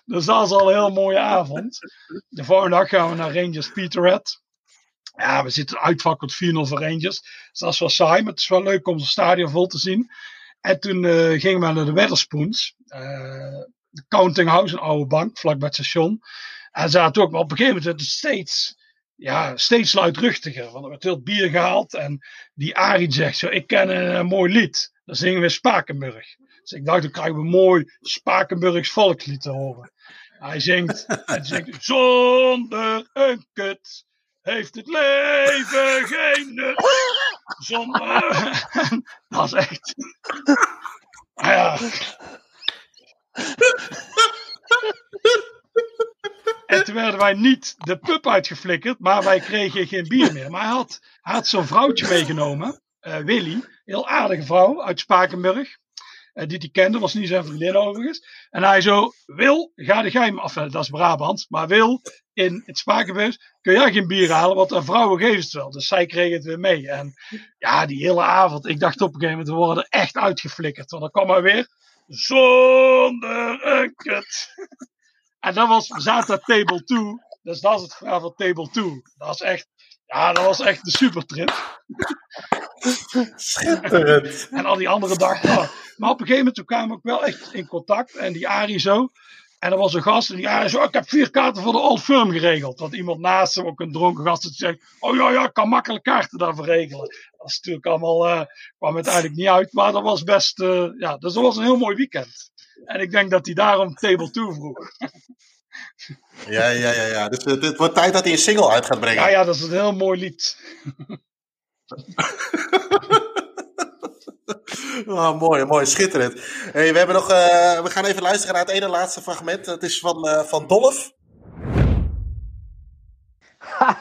Speaker 3: Dus dat is al een heel mooie avond. De volgende dag gaan we naar Rangers Peterhead. Ja, we zitten uitvakkeld 4-0 voor Rangers. Dus dat is wel saai, maar het is wel leuk om het stadion vol te zien. En toen uh, gingen we naar de Wetherspoons. Uh, de Counting House, een oude bank, vlakbij het station. En zaten ook, maar op een gegeven moment steeds, ja, steeds luidruchtiger. Want er werd heel bier gehaald. En die Arie zegt zo, ik ken een, een mooi lied. Dan zingen we Spakenburg. Dus ik dacht, dan krijgen we een mooi Spakenburgs volkslied te horen. Hij zingt, <laughs> hij zingt zonder een kut heeft het leven geen nut. Zonder... <laughs> dat is echt... Ah ja. En toen werden wij niet de pub uitgeflikkerd, maar wij kregen geen bier meer. Maar hij had, had zo'n vrouwtje meegenomen, uh, Willy, heel aardige vrouw uit Spakenburg. Uh, die die kende, was niet zijn vriendin overigens. En hij zo, Wil, ga de geheim, af, dat is Brabant, maar Wil, in het Spakenburg kun jij geen bier halen, want de vrouwen geven het wel. Dus zij kregen het weer mee. En ja, die hele avond, ik dacht op een gegeven moment, we worden echt uitgeflikkerd. Want dan kwam hij weer, zonder een kut. <laughs> En dan was, we zaten at table 2. Dus dat is het verhaal van table 2. Dat is echt, ja, dat was echt de supertrip.
Speaker 2: Schitterend.
Speaker 3: en al die andere dagen. Oh. Maar op een gegeven moment toen kwamen we ook wel echt in contact. En die Arie zo. En er was een gast en die Arie zo, ik heb vier kaarten voor de Old Firm geregeld. Want iemand naast hem, ook een dronken gast, zegt, oh ja, ja, ik kan makkelijk kaarten daarvoor regelen. Dat is natuurlijk allemaal, uh, kwam uiteindelijk niet uit. Maar dat was best, uh, ja, dus dat was een heel mooi weekend. En ik denk dat hij daarom Table 2 vroeg.
Speaker 2: Ja, ja, ja, ja. Dus het, het, wordt tijd dat hij een single uit gaat brengen.
Speaker 3: Ja, ja, dat is een heel mooi lied. <laughs>
Speaker 2: Oh, mooi, mooi, schitterend. Hey, we, hebben nog, uh, we gaan even luisteren naar het ene laatste fragment. Dat is van, uh, van Dolf.
Speaker 9: Ha,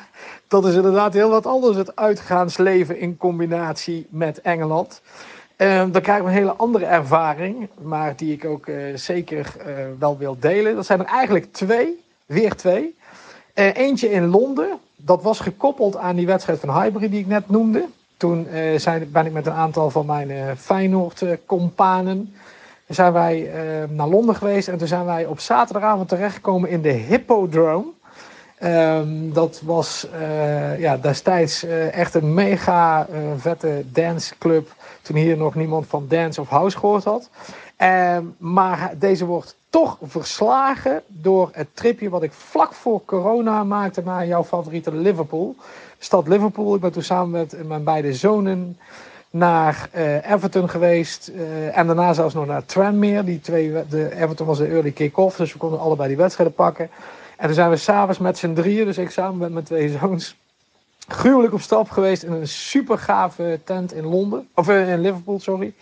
Speaker 9: dat is inderdaad heel wat anders, het uitgaansleven in combinatie met Engeland. Uh, dan krijgen we een hele andere ervaring, maar die ik ook zeker wel wil delen. Dat zijn er eigenlijk twee, weer twee. eentje in Londen, dat was gekoppeld aan die wedstrijd van Highbury die ik net noemde. Toen zijn, ben ik met een aantal van mijn Feyenoord-companen zijn wij naar Londen geweest. En toen zijn wij op zaterdagavond terechtgekomen in de Hippodrome. Um, dat was ja, destijds echt een mega vette danceclub. Toen hier nog niemand van dance of house gehoord had. Um, maar deze wordt toch verslagen door het tripje wat ik vlak voor corona maakte naar jouw favoriete Liverpool stad Liverpool. Ik ben toen samen met mijn beide zonen naar Everton geweest. En daarna zelfs nog naar Tranmere. Die twee, de, Everton was de early kick-off, dus we konden allebei die wedstrijden pakken. En toen zijn we s'avonds met z'n drieën, dus ik samen met mijn twee zoons, gruwelijk op stap geweest in een super gave tent in Londen. Of uh, in Liverpool, sorry.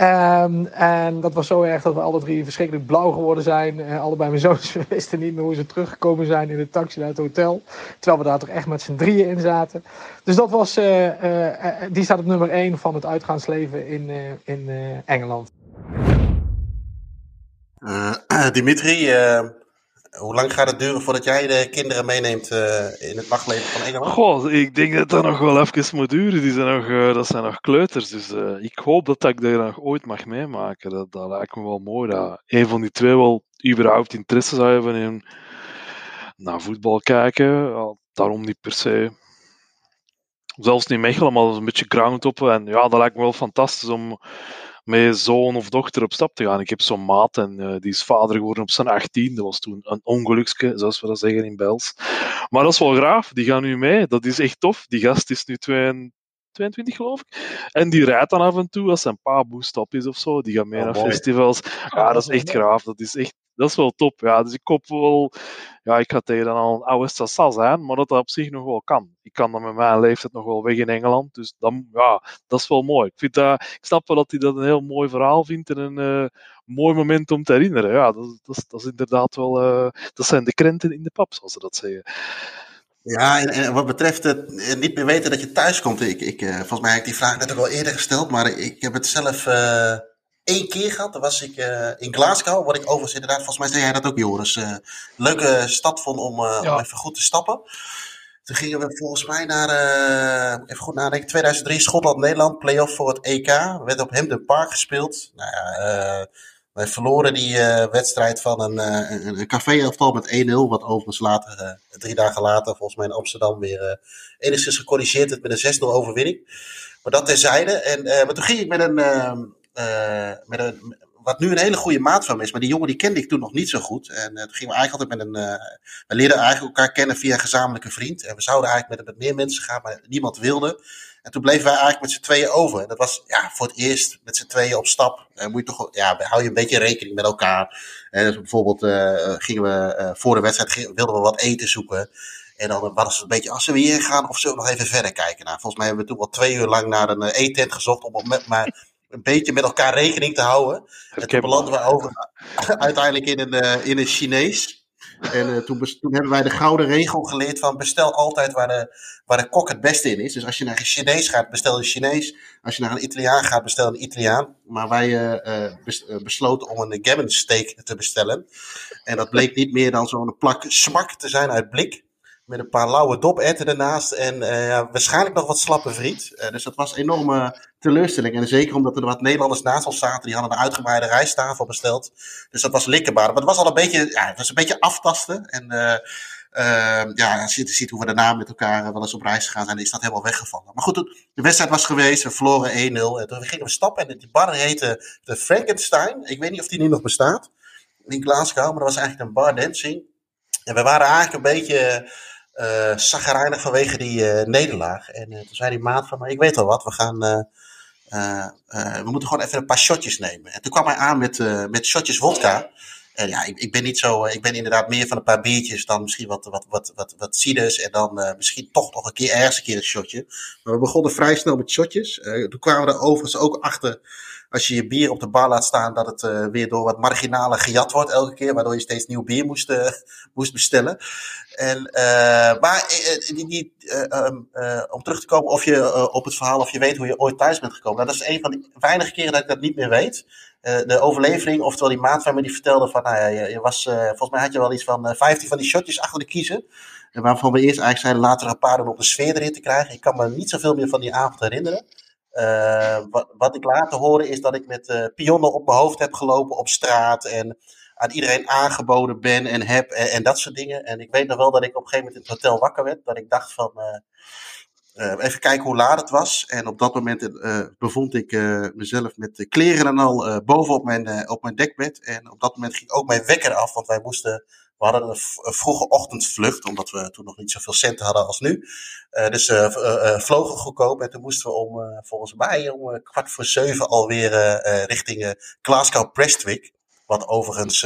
Speaker 9: Um, en dat was zo erg dat we alle drie verschrikkelijk blauw geworden zijn. Uh, allebei mijn <laughs> zoons wisten niet meer hoe ze teruggekomen zijn in de taxi naar het hotel. Terwijl we daar toch echt met z'n drieën in zaten. Dus dat was, uh, die staat op nummer 1 van het uitgaansleven in, in Engeland. <clears throat>
Speaker 2: Dimitri, hoe lang gaat het duren voordat jij de kinderen meeneemt uh, in het nachtleven van Engeland?
Speaker 1: Goh, ik denk dat dat nog wel even moet duren. Die zijn nog, uh, dat zijn nog kleuters. Dus uh, ik hoop dat ik dat nog ooit mag meemaken. Dat, dat lijkt me wel mooi. Dat een van die twee wel überhaupt interesse zou hebben in naar voetbal kijken. Daarom niet per se. Zelfs niet Mechelen, maar een beetje ground op. En ja, dat lijkt me wel fantastisch om met zoon of dochter op stap te gaan. Ik heb zo'n maat en uh, die is vader geworden op zijn 18. Dat was toen een ongelukske, zoals we dat zeggen in Bels. Maar dat is wel graaf. Die gaan nu mee. Dat is echt tof. Die gast is nu 22, geloof ik. En die rijdt dan af en toe als zijn pa boost op is of zo. Die gaat mee oh, naar festivals. Ja, dat is echt graaf. Dat is echt dat is wel top. Ja, dus ik hoop wel, ja, ik ga tegen dan al een oude Sassa zijn, maar dat dat op zich nog wel kan. Ik kan dan met mijn leeftijd nog wel weg in Engeland, dus dan, ja, dat is wel mooi. Ik, vind dat, ik snap wel dat hij dat een heel mooi verhaal vindt en een uh, mooi moment om te herinneren. Ja, dat, dat, is inderdaad wel, uh, dat zijn de krenten in de pap, zoals ze dat zeggen.
Speaker 2: Ja, en, wat betreft het niet meer weten dat je thuis komt. Ik, ik, volgens mij heb ik die vraag net ook al eerder gesteld, maar ik heb het zelf één keer gehad. Dan was ik uh, in Glasgow, wat ik overigens inderdaad, volgens mij zei jij dat ook Joris, uh, leuke stad vond om, uh, ja. om even goed te stappen. Toen gingen we volgens mij naar, even goed nadenken, 2003 Schotland-Nederland, playoff voor het EK. We werd op Hampden Park gespeeld. Nou ja, Wij verloren die wedstrijd van een, een, een café-elftal met 1-0. Wat overigens later, drie dagen later, volgens mij in Amsterdam weer enigszins gecorrigeerd heeft met een 6-0 overwinning. Maar dat terzijde. En, maar toen ging ik met een, met een, wat nu een hele goede maat van is. Maar die jongen die kende ik toen nog niet zo goed. En toen gingen we eigenlijk altijd met een, we leerden eigenlijk elkaar kennen via een gezamenlijke vriend. En we zouden eigenlijk met, met meer mensen gaan, maar niemand wilde. En toen bleven wij eigenlijk met z'n tweeën over. En dat was ja, voor het eerst met z'n tweeën op stap. Uh, moet je toch, ja, hou je een beetje rekening met elkaar. En dus bijvoorbeeld uh, gingen we uh, voor de wedstrijd wilden we wat eten zoeken. En dan was het een beetje, als we hier gaan of zullen we nog even verder kijken. Nou, volgens mij hebben we toen wel twee uur lang naar een eettent gezocht om met, maar een beetje met elkaar rekening te houden. En toen belanden we over, <laughs> uiteindelijk in een, in een Chinees. En uh, toen, toen, hebben wij de gouden regel geleerd van bestel altijd waar de, waar de kok het beste in is. Dus als je naar een Chinees gaat, bestel een Chinees. Als je naar een Italiaan gaat, bestel een Italiaan. Maar wij uh, bes, besloten om een gammon steak te bestellen. En dat bleek niet meer dan zo'n plak smak te zijn uit blik. Met een paar lauwe dopetten ernaast. En ja, waarschijnlijk nog wat slappe friet. Uh, dus dat was een enorme teleurstelling. En zeker omdat er wat Nederlanders naast ons zaten. Die hadden een uitgebreide rijsttafel besteld. Dus dat was likkerbaar. Maar het was al een beetje, ja, het was een beetje aftasten. En uh, ja, als je ziet hoe we daarna met elkaar wel eens op reis gaan zijn, is dat helemaal weggevallen. Maar goed, de wedstrijd was geweest. We verloren 1-0. En toen gingen we stappen. En die bar heette de Frankenstein. Ik weet niet of die nu nog bestaat. In Glasgow. Maar dat was eigenlijk een bar dancing. En we waren eigenlijk een beetje uh, zagrijnig vanwege die uh, nederlaag. En uh, toen zei die maat van, maar ik weet al wat, we gaan, we moeten gewoon even een paar shotjes nemen. En toen kwam hij aan met, met shotjes vodka. En ja, ik, ik ben niet zo, ik ben inderdaad meer van een paar biertjes dan misschien wat, wat, wat, wat, wat ciders en dan misschien toch nog een keer ergens een keer een shotje. Maar we begonnen vrij snel met shotjes. toen kwamen we er overigens ook achter als je je bier op de bar laat staan, dat het uh, weer door wat marginalen gejat wordt elke keer, waardoor je steeds nieuw bier moest, uh, <laughs> moest bestellen. En, uh, maar die, die, um, om terug te komen of je, op het verhaal of je weet hoe je ooit thuis bent gekomen. Nou, dat is een van de weinige keren dat ik dat niet meer weet. de overlevering, oftewel die maat van die vertelde van, nou ja, je, was, volgens mij had je wel iets van 15 van die shotjes achter de kiezen. En waarvan we eerst eigenlijk zeiden later een paar om op de sfeer erin te krijgen. Ik kan me niet zoveel meer van die avond herinneren. Uh, wat, wat, ik later hoorde is dat ik met uh, pionnen op mijn hoofd heb gelopen op straat. En aan iedereen aangeboden ben en heb en, dat soort dingen. En ik weet nog wel dat ik op een gegeven moment in het hotel wakker werd. Dat ik dacht van, uh, even kijken hoe laat het was. En op dat moment bevond ik mezelf met kleren en al boven op mijn, op mijn dekbed. En op dat moment ging ook mijn wekker af, want wij moesten we hadden een, vroege ochtendvlucht, omdat we toen nog niet zoveel centen hadden als nu. Uh, dus uh, uh, vlogen goedkoop en toen moesten we om, volgens mij om kwart voor zeven alweer richting Glasgow Prestwick. Wat overigens,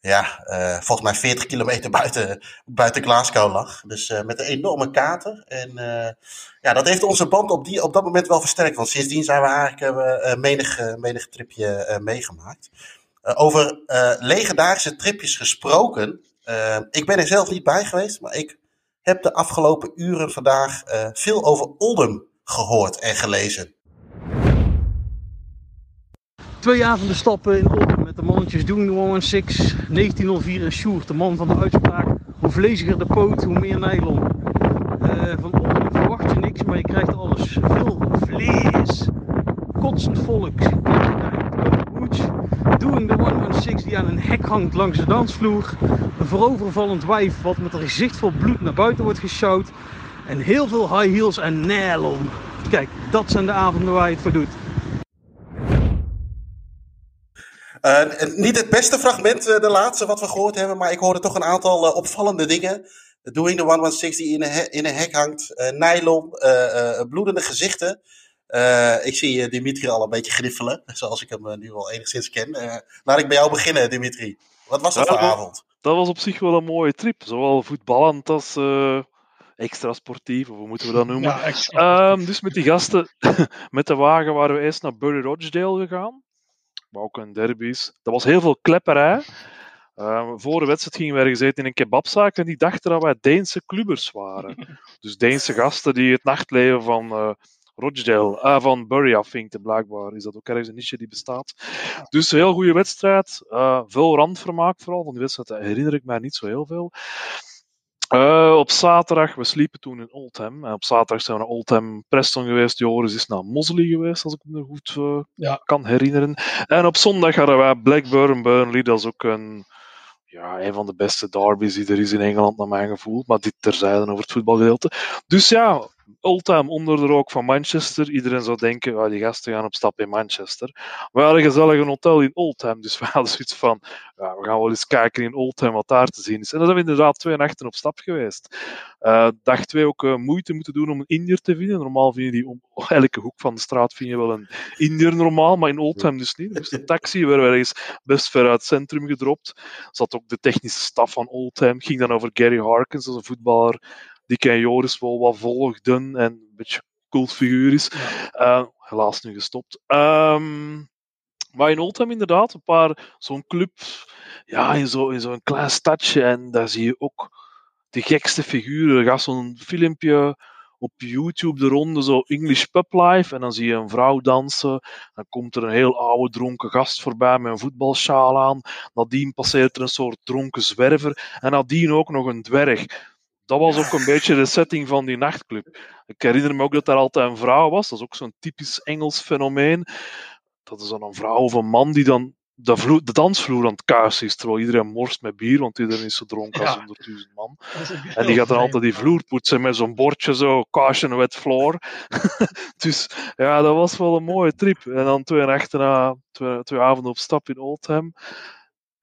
Speaker 2: ja, volgens mij 40 kilometer buiten, buiten Glasgow lag. Dus met een enorme kater. En ja, dat heeft onze band op, die, op dat moment wel versterkt. Want sindsdien zijn we eigenlijk menig, menig tripje meegemaakt. Uh, over uh, legendarische tripjes gesproken. Uh, ik ben er zelf niet bij geweest, maar ik heb de afgelopen uren vandaag veel over Oldham gehoord en gelezen.
Speaker 10: Twee avonden stappen in Oldham met de mannetjes Doing the 116, 1904 en Sjoerd, de man van de uitspraak. Hoe vleesiger de poot, hoe meer nylon. van Oldham verwacht je niks, maar je krijgt alles. Veel vlees, kotsend volk, Doing the 116 die aan een hek hangt langs de dansvloer. Een voorovervallend wijf wat met een gezicht vol bloed naar buiten wordt gesjouwd. En heel veel high heels en nylon. Kijk, dat zijn de avonden waar je het voor doet.
Speaker 2: Uh, niet het beste fragment, uh, de laatste wat we gehoord hebben, maar ik hoorde toch een aantal uh, opvallende dingen. Doing the 116 die in een, in een hek hangt, nylon, bloedende gezichten. Uh, ik zie Dimitri al een beetje griffelen, <laughs> zoals ik hem nu al enigszins ken. Uh, laat ik bij jou beginnen, Dimitri. Wat was dat voor avond?
Speaker 1: Dat was op zich wel een mooie trip. Zowel voetballend als uh, extra sportief, of hoe moeten we dat noemen. Ja, um, dus met die gasten, <laughs> met de wagen waren we eerst naar Bury Rochdale gegaan. Waar ook een derby is. Dat was heel veel klepperij. Uh, voor de wedstrijd gingen we ergens eten in een kebabzaak en die dachten dat wij Deense clubbers waren. <laughs> dus Deense gasten die het nachtleven van uh, Rochdale, ah, van Bury afvinkte blijkbaar. Is dat ook ergens een niche die bestaat. Dus een heel goede wedstrijd. Uh, veel randvermaak vooral. Van die wedstrijd herinner ik mij niet zo heel veel. Uh, op zaterdag, we sliepen toen in Oldham. En op zaterdag zijn we naar Oldham Preston geweest. Joris is naar Mosley geweest, als ik me goed uh, ja. kan herinneren. En op zondag hadden wij Blackburn Burnley. Dat is ook een, ja, een van de beste derbies die er is in Engeland, naar mijn gevoel. Maar dit terzijde over het voetbalgedeelte. Dus ja, Oldham onder de rook van Manchester. Iedereen zou denken, oh, die gasten gaan op stap in Manchester. We hadden gezellig een hotel in Oldham, dus we <laughs> hadden zoiets van, ja, we gaan wel eens kijken in Oldham wat daar te zien is. En dan zijn we inderdaad twee nachten op stap geweest. Uh, dag twee ook uh, moeite moeten doen om een Indiër te vinden. Normaal vind je die om <laughs> elke hoek van de straat vind je wel een Indiër normaal, maar in Oldham dus niet. Dus de taxi werd ergens best ver uit het centrum gedropt. Zat ook de technische staf van Oldham. Ging dan over Gary Harkins, is een voetballer die ken Joris wel wat volgden en een beetje cultfiguur is. Uh, helaas nu gestopt. Um, maar in Oldham inderdaad, een paar, zo'n club, ja, in zo'n in zo'n klein stadje. En daar zie je ook de gekste figuren. Er gaat zo'n filmpje op YouTube de ronde, zo English Pub Life. En dan zie je een vrouw dansen. Dan komt er een heel oude dronken gast voorbij met een voetbalsjaal aan. Nadien passeert er een soort dronken zwerver. En nadien ook nog een dwerg dat was ook een beetje de setting van die nachtclub. Ik herinner me ook dat daar altijd een vrouw was. Dat is ook zo'n typisch Engels fenomeen. Dat is dan een vrouw of een man die dan de, vloer, de dansvloer aan het kaarsen is, terwijl iedereen morst met bier, want iedereen is zo dronken als honderdduizend man. <laughs> En die gaat dan altijd die vloer poetsen met zo'n bordje zo, caution wet floor. <laughs> dus ja, dat was wel een mooie trip. En dan twee nachten na, twee, twee avonden op stap in Oldham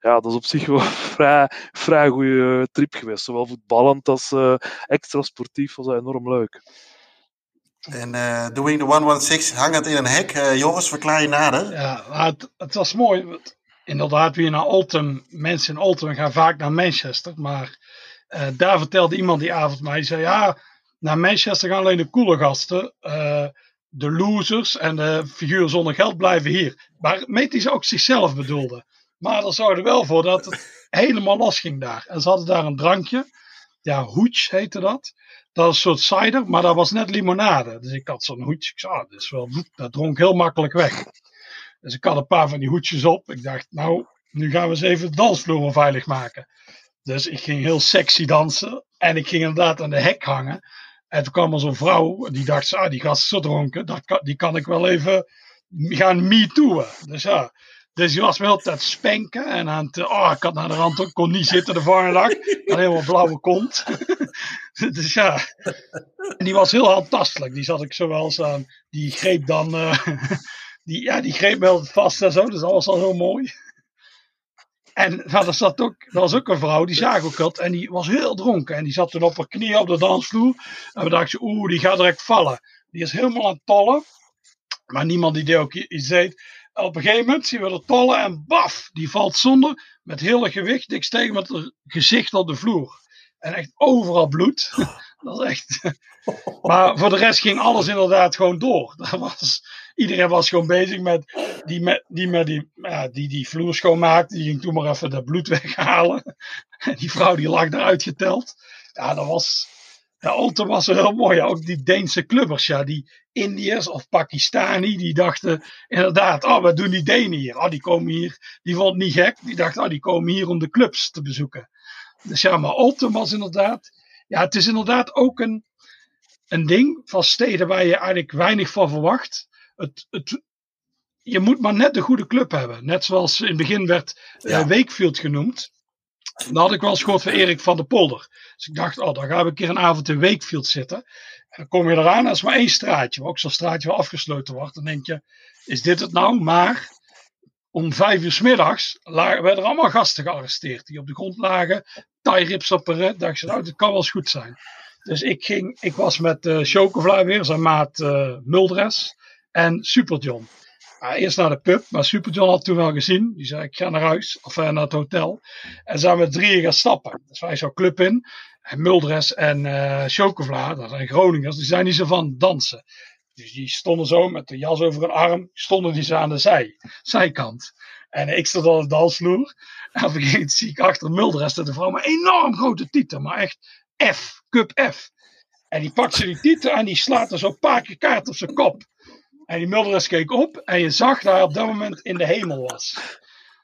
Speaker 1: ja, dat is op zich wel een <laughs> vrij, vrij goede eh, trip geweest. Zowel voetballend als uh, extra sportief was dat enorm leuk.
Speaker 2: En uh, Doing the 116 hangend in een hek. Uh, Joris, verklaar je nader.
Speaker 3: Ja, het, het was mooi. Inderdaad, wie naar Alton, mensen in Alton gaan vaak naar Manchester. Maar uh, daar vertelde iemand die avond mij, die zei ja, naar Manchester gaan alleen de coole gasten. de losers en de figuren zonder geld blijven hier. Maar meet die ze ook zichzelf bedoelde. Maar er zorgde wel voor dat het <laughs> helemaal los ging daar. En ze hadden daar een drankje. Ja, hoets heette dat. Dat is een soort cider, maar dat was net limonade. Dus ik had zo'n hoedje. Ik zei, ah, dat, is wel, dat dronk heel makkelijk weg. Dus ik had een paar van die hoedjes op. Ik dacht, nou, nu gaan we eens even de dansvloer veilig maken. Dus ik ging heel sexy dansen. En ik ging inderdaad aan de hek hangen. En toen kwam er zo'n vrouw. Die dacht, ah, die gast is zo dronken. Dat die kan ik wel even gaan me tooen. Dus ja, dus je was wel te spenken en aan het, oh, ik had naar de rand ook, kon niet zitten de volgende dag. Had helemaal blauwe kont. <laughs> dus ja, en die was heel handtastelijk. Die zat ik zo wel eens aan, die greep dan, uh, <laughs> die, ja, die greep altijd vast en zo. Dus dat was al heel mooi. En nou, zat ook, er was ook een vrouw, die zag ook dat, en die was heel dronken. En die zat toen op haar knieën op de dansvloer. En we dachten, oeh, die gaat direct vallen. Die is helemaal aan het tollen. Maar niemand die deed ook iets deed op een gegeven moment zien we de tollen en baf, die valt zonder met hele gewicht. Ik steeg met het gezicht op de vloer. En echt overal bloed. <laughs> dat is echt. <laughs> maar voor de rest ging alles inderdaad gewoon door. <laughs> Dat was, iedereen was gewoon bezig met die, met, die, met die, ja, die, die vloer schoonmaakte. Die ging toen maar even dat bloed weghalen. En die vrouw die lag eruit geteld. Ja, dat was. Ja, was heel mooi. Ook die Deense clubbers, ja, die Indiërs of Pakistani, die dachten inderdaad, oh, wat doen die Denen hier? Oh, die komen hier, die vond het niet gek. Die dachten, oh, die komen hier om de clubs te bezoeken. Dus ja, maar Alten was inderdaad, ja, het is inderdaad ook een, een ding van steden waar je eigenlijk weinig van verwacht. Het, het, je moet maar net de goede club hebben. Net zoals in het begin werd uh, Wakefield genoemd. Dan had ik wel eens gehoord van Erik van der Polder. Dus ik dacht, oh, dan gaan we een keer een avond in Wakefield zitten. En dan kom je eraan, dat is maar één straatje. Waar ook zo'n straatje wel afgesloten wordt. Dan denk je, is dit het nou? Maar om vijf uur s middags werden er allemaal gasten gearresteerd. Die op de grond lagen, tie rips op een red. dacht je, nou, dit kan wel eens goed zijn. Dus ik, ging, ik was met uh, weer, zijn maat uh, Muldres en Super John eerst naar de pub, maar Super John had toen wel gezien. Die zei: Ik ga naar huis of uh, naar het hotel. En zijn we drieën gaan stappen. Dus wij zo club in. En Muldres en uh, dat zijn Groningers, die zijn niet zo van dansen. Dus die stonden zo met de jas over hun arm, stonden die zo aan de zij, zijkant. En ik stond op de dansvloer. En op zie ik achter Muldres de vrouw een enorm grote titel, maar echt F, cup F. En die pakt ze die titel en die slaat er zo een paar keer kaart op zijn kop. En die Mulderes keek op en je zag dat hij op dat moment in de hemel was.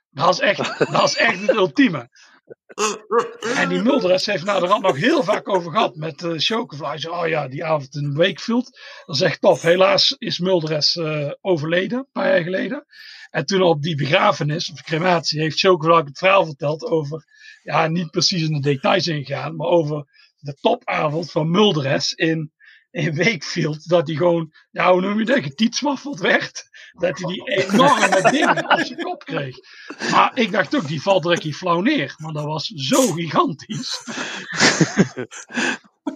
Speaker 3: Dat was echt, dat was echt het ultieme. En die Mulderes heeft naar de rand nog heel vaak over gehad met uh, oh ja, die avond in Wakefield. Dan zegt Tof, helaas is Mulderes uh, overleden, een paar jaar geleden. En toen op die begrafenis, of crematie, heeft Chocofly het verhaal verteld over, ja, niet precies in de details ingegaan, maar over de topavond van Mulderes in in Wakefield, dat hij gewoon, ja, hoe noem je dat, getietswaffeld werd. Dat hij die enorme <laughs> dingen op zijn kop kreeg. Maar ik dacht ook, die valt direct flauw neer. Maar dat was zo gigantisch. <laughs>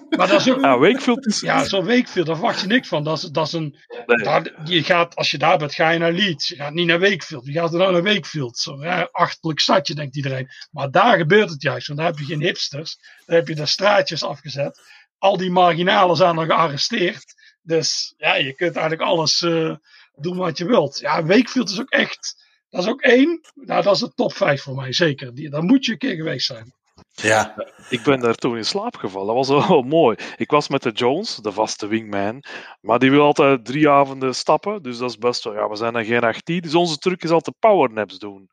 Speaker 3: Maar dat is ook.
Speaker 1: Ja, Wakefield is.
Speaker 3: Ja, zo'n Wakefield, daar verwacht je niks van. Dat is, dat is een. Daar, je gaat, als je daar bent, ga je naar Leeds. Je gaat niet naar Wakefield. Je gaat er dan naar Wakefield. Zo'n ja, achterlijk stadje, denkt iedereen. Maar daar gebeurt het juist. Want daar heb je geen hipsters. Daar heb je de straatjes afgezet al die marginalen zijn er gearresteerd. Dus ja, je kunt eigenlijk alles uh, doen wat je wilt. Ja, Wakefield is ook echt. Dat is ook één. Nou, dat is de top 5 voor mij, zeker. Die, daar moet je een keer geweest zijn.
Speaker 2: Ja.
Speaker 1: Ik ben daar toen in slaap gevallen. Dat was <laughs> wel mooi. Ik was met de Jones, de vaste wingman. Maar die wil altijd drie avonden stappen. Dus dat is best wel. Ja, we zijn er geen 18. Dus onze truc is altijd powernaps doen.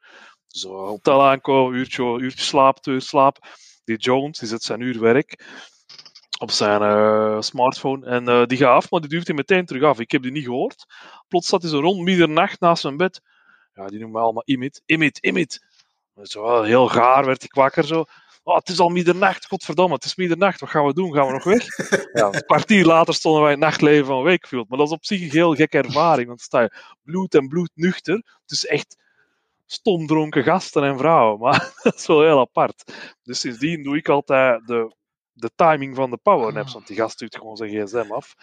Speaker 1: Zo, hotel aankomen, uurtje, uurtje slaap, twee slaap. Die Jones, die zit zijn uur werk op zijn uh, smartphone. En uh, die gaat af, maar die duwt hij meteen terug af. Ik heb die niet gehoord. Plots zat hij zo rond middernacht naast zijn bed. Ja, die noemen me allemaal Imit, Imit, Imit. Zo heel gaar werd ik wakker zo. Oh, het is al middernacht, godverdomme, het is middernacht. Wat gaan we doen? Gaan we nog weg? <laughs> ja, een kwartier later stonden wij in het nachtleven van Wakefield. Maar dat is op zich een heel gekke ervaring. Want sta je bloed en bloed nuchter. Het is echt stomdronken gasten en vrouwen. Maar <laughs> dat is wel heel apart. Dus sindsdien doe ik altijd de de timing van de powernaps, ah. want die gast stuurt gewoon zijn gsm af.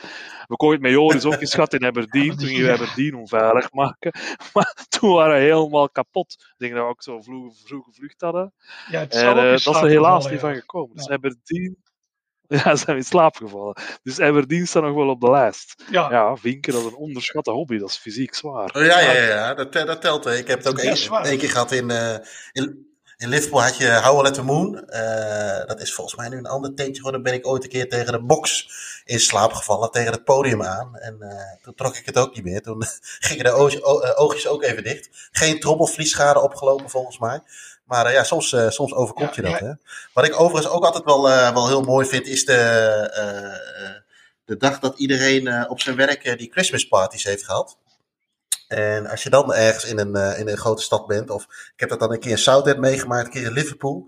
Speaker 1: We konden het met Joris ook eens gehad in Aberdeen, toen je Aberdeen onveilig maken. <laughs> Maar toen waren we helemaal kapot. Ik denk dat we ook zo vroeg, vroeg gevlucht hadden.
Speaker 3: Ja, het
Speaker 1: en uh, dat is er helaas niet van gekomen. Dus Aberdeen... Ja, <laughs> zijn we in slaap gevallen. Dus Aberdeen staat nog wel op de lijst.
Speaker 3: Ja,
Speaker 1: ja vinken, dat is een onderschatte hobby. Dat is fysiek zwaar.
Speaker 2: Oh, ja, ja, ja, dat, dat telt. Ik heb het ook één keer gehad in, uh, in in Liverpool had je Howell at the Moon. Uh, dat is volgens mij nu een ander tentje geworden. ben ik ooit een keer tegen de box in slaap gevallen, tegen het podium aan. En uh, toen trok ik het ook niet meer. Toen <laughs> gingen de eh, oogjes ook even dicht. Geen trommelvliesschade opgelopen volgens mij. Maar uh, ja, soms, uh, soms overkomt ja, je dat. Ja. Hè? Wat ik overigens ook altijd wel, uh, wel heel mooi vind, is de, de dag dat iedereen op zijn werk die Christmas parties heeft gehad. En als je dan ergens in een, uh, in een grote stad bent, of ik heb dat dan een keer in Southend meegemaakt, een keer in Liverpool.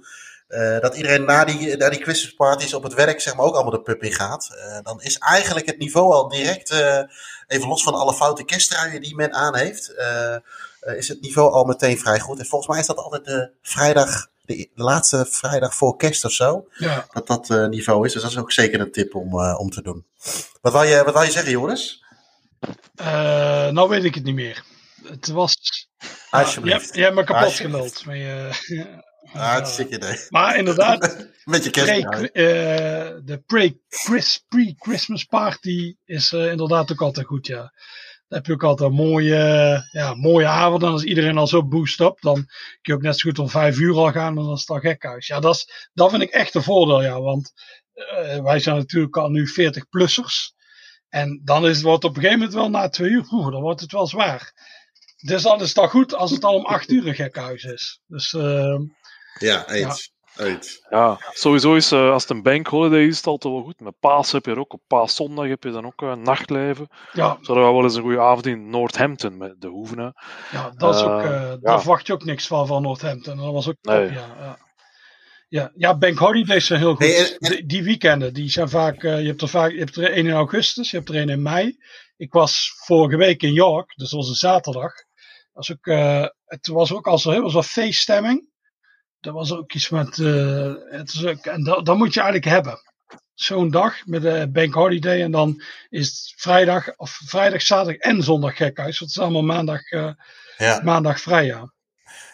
Speaker 2: Uh, dat iedereen na die, na die Christmas parties op het werk zeg maar, ook allemaal de pub in gaat. Uh, dan is eigenlijk het niveau al direct, even los van alle foute kerstruien die men aan heeft, is het niveau al meteen vrij goed. En volgens mij is dat altijd de vrijdag, de laatste vrijdag voor kerst of zo.
Speaker 3: Ja.
Speaker 2: Dat dat niveau is. Dus dat is ook zeker een tip om, om te doen. Wat wil je, wat wil je zeggen, Joris?
Speaker 3: Uh, nou weet ik het niet meer. Het was.
Speaker 2: Alsjeblieft.
Speaker 3: je, hebt me kapot gemeld. Maar, uh,
Speaker 2: ah, idee.
Speaker 3: Maar inderdaad. <laughs>
Speaker 2: Met je kerst.
Speaker 3: Uh, de pre-Christmas party is inderdaad ook altijd goed, ja. Dan heb je ook altijd een mooie, ja, mooie avond. En als iedereen al zo boost up, dan kun je ook net zo goed om vijf uur al gaan. En dan is het al gekhuis. Ja, dat, is, dat vind ik echt een voordeel, ja. Want wij zijn natuurlijk al nu 40-plussers. En dan is het, wordt op een gegeven moment wel na twee uur vroeger, dan wordt het wel zwaar. Dus dan is het al goed als het al om acht uur een gekhuis is. Dus, uh,
Speaker 2: ja, eens. Ja.
Speaker 1: ja, sowieso is uh, als het een bank holiday is, het altijd wel goed. Met paas heb je er ook, op paaszondag heb je dan ook een uh, nachtleven.
Speaker 3: Ja.
Speaker 1: Zo we wel eens een goede avond in Northampton met de Hoevenen.
Speaker 3: Ja, dat is ook, uh, daar verwacht je ook niks van van Northampton. Dat was ook top, nee. ja. Ja, ja Bank Holidays zijn heel goed. Die, weekenden, die zijn vaak, uh, je hebt er vaak, je hebt er één in augustus, je hebt er één in mei. Ik was vorige week in York, dus dat was een zaterdag. Was ook, uh, het was ook als er heel was feeststemming. Dat was ook iets met, uh, het is ook, en dat, dat moet je eigenlijk hebben. Zo'n dag met de Bank Holiday en dan is het vrijdag, of vrijdag, zaterdag en zondag gekhuis. Het is allemaal maandag,
Speaker 2: ja.
Speaker 3: maandag vrij, ja.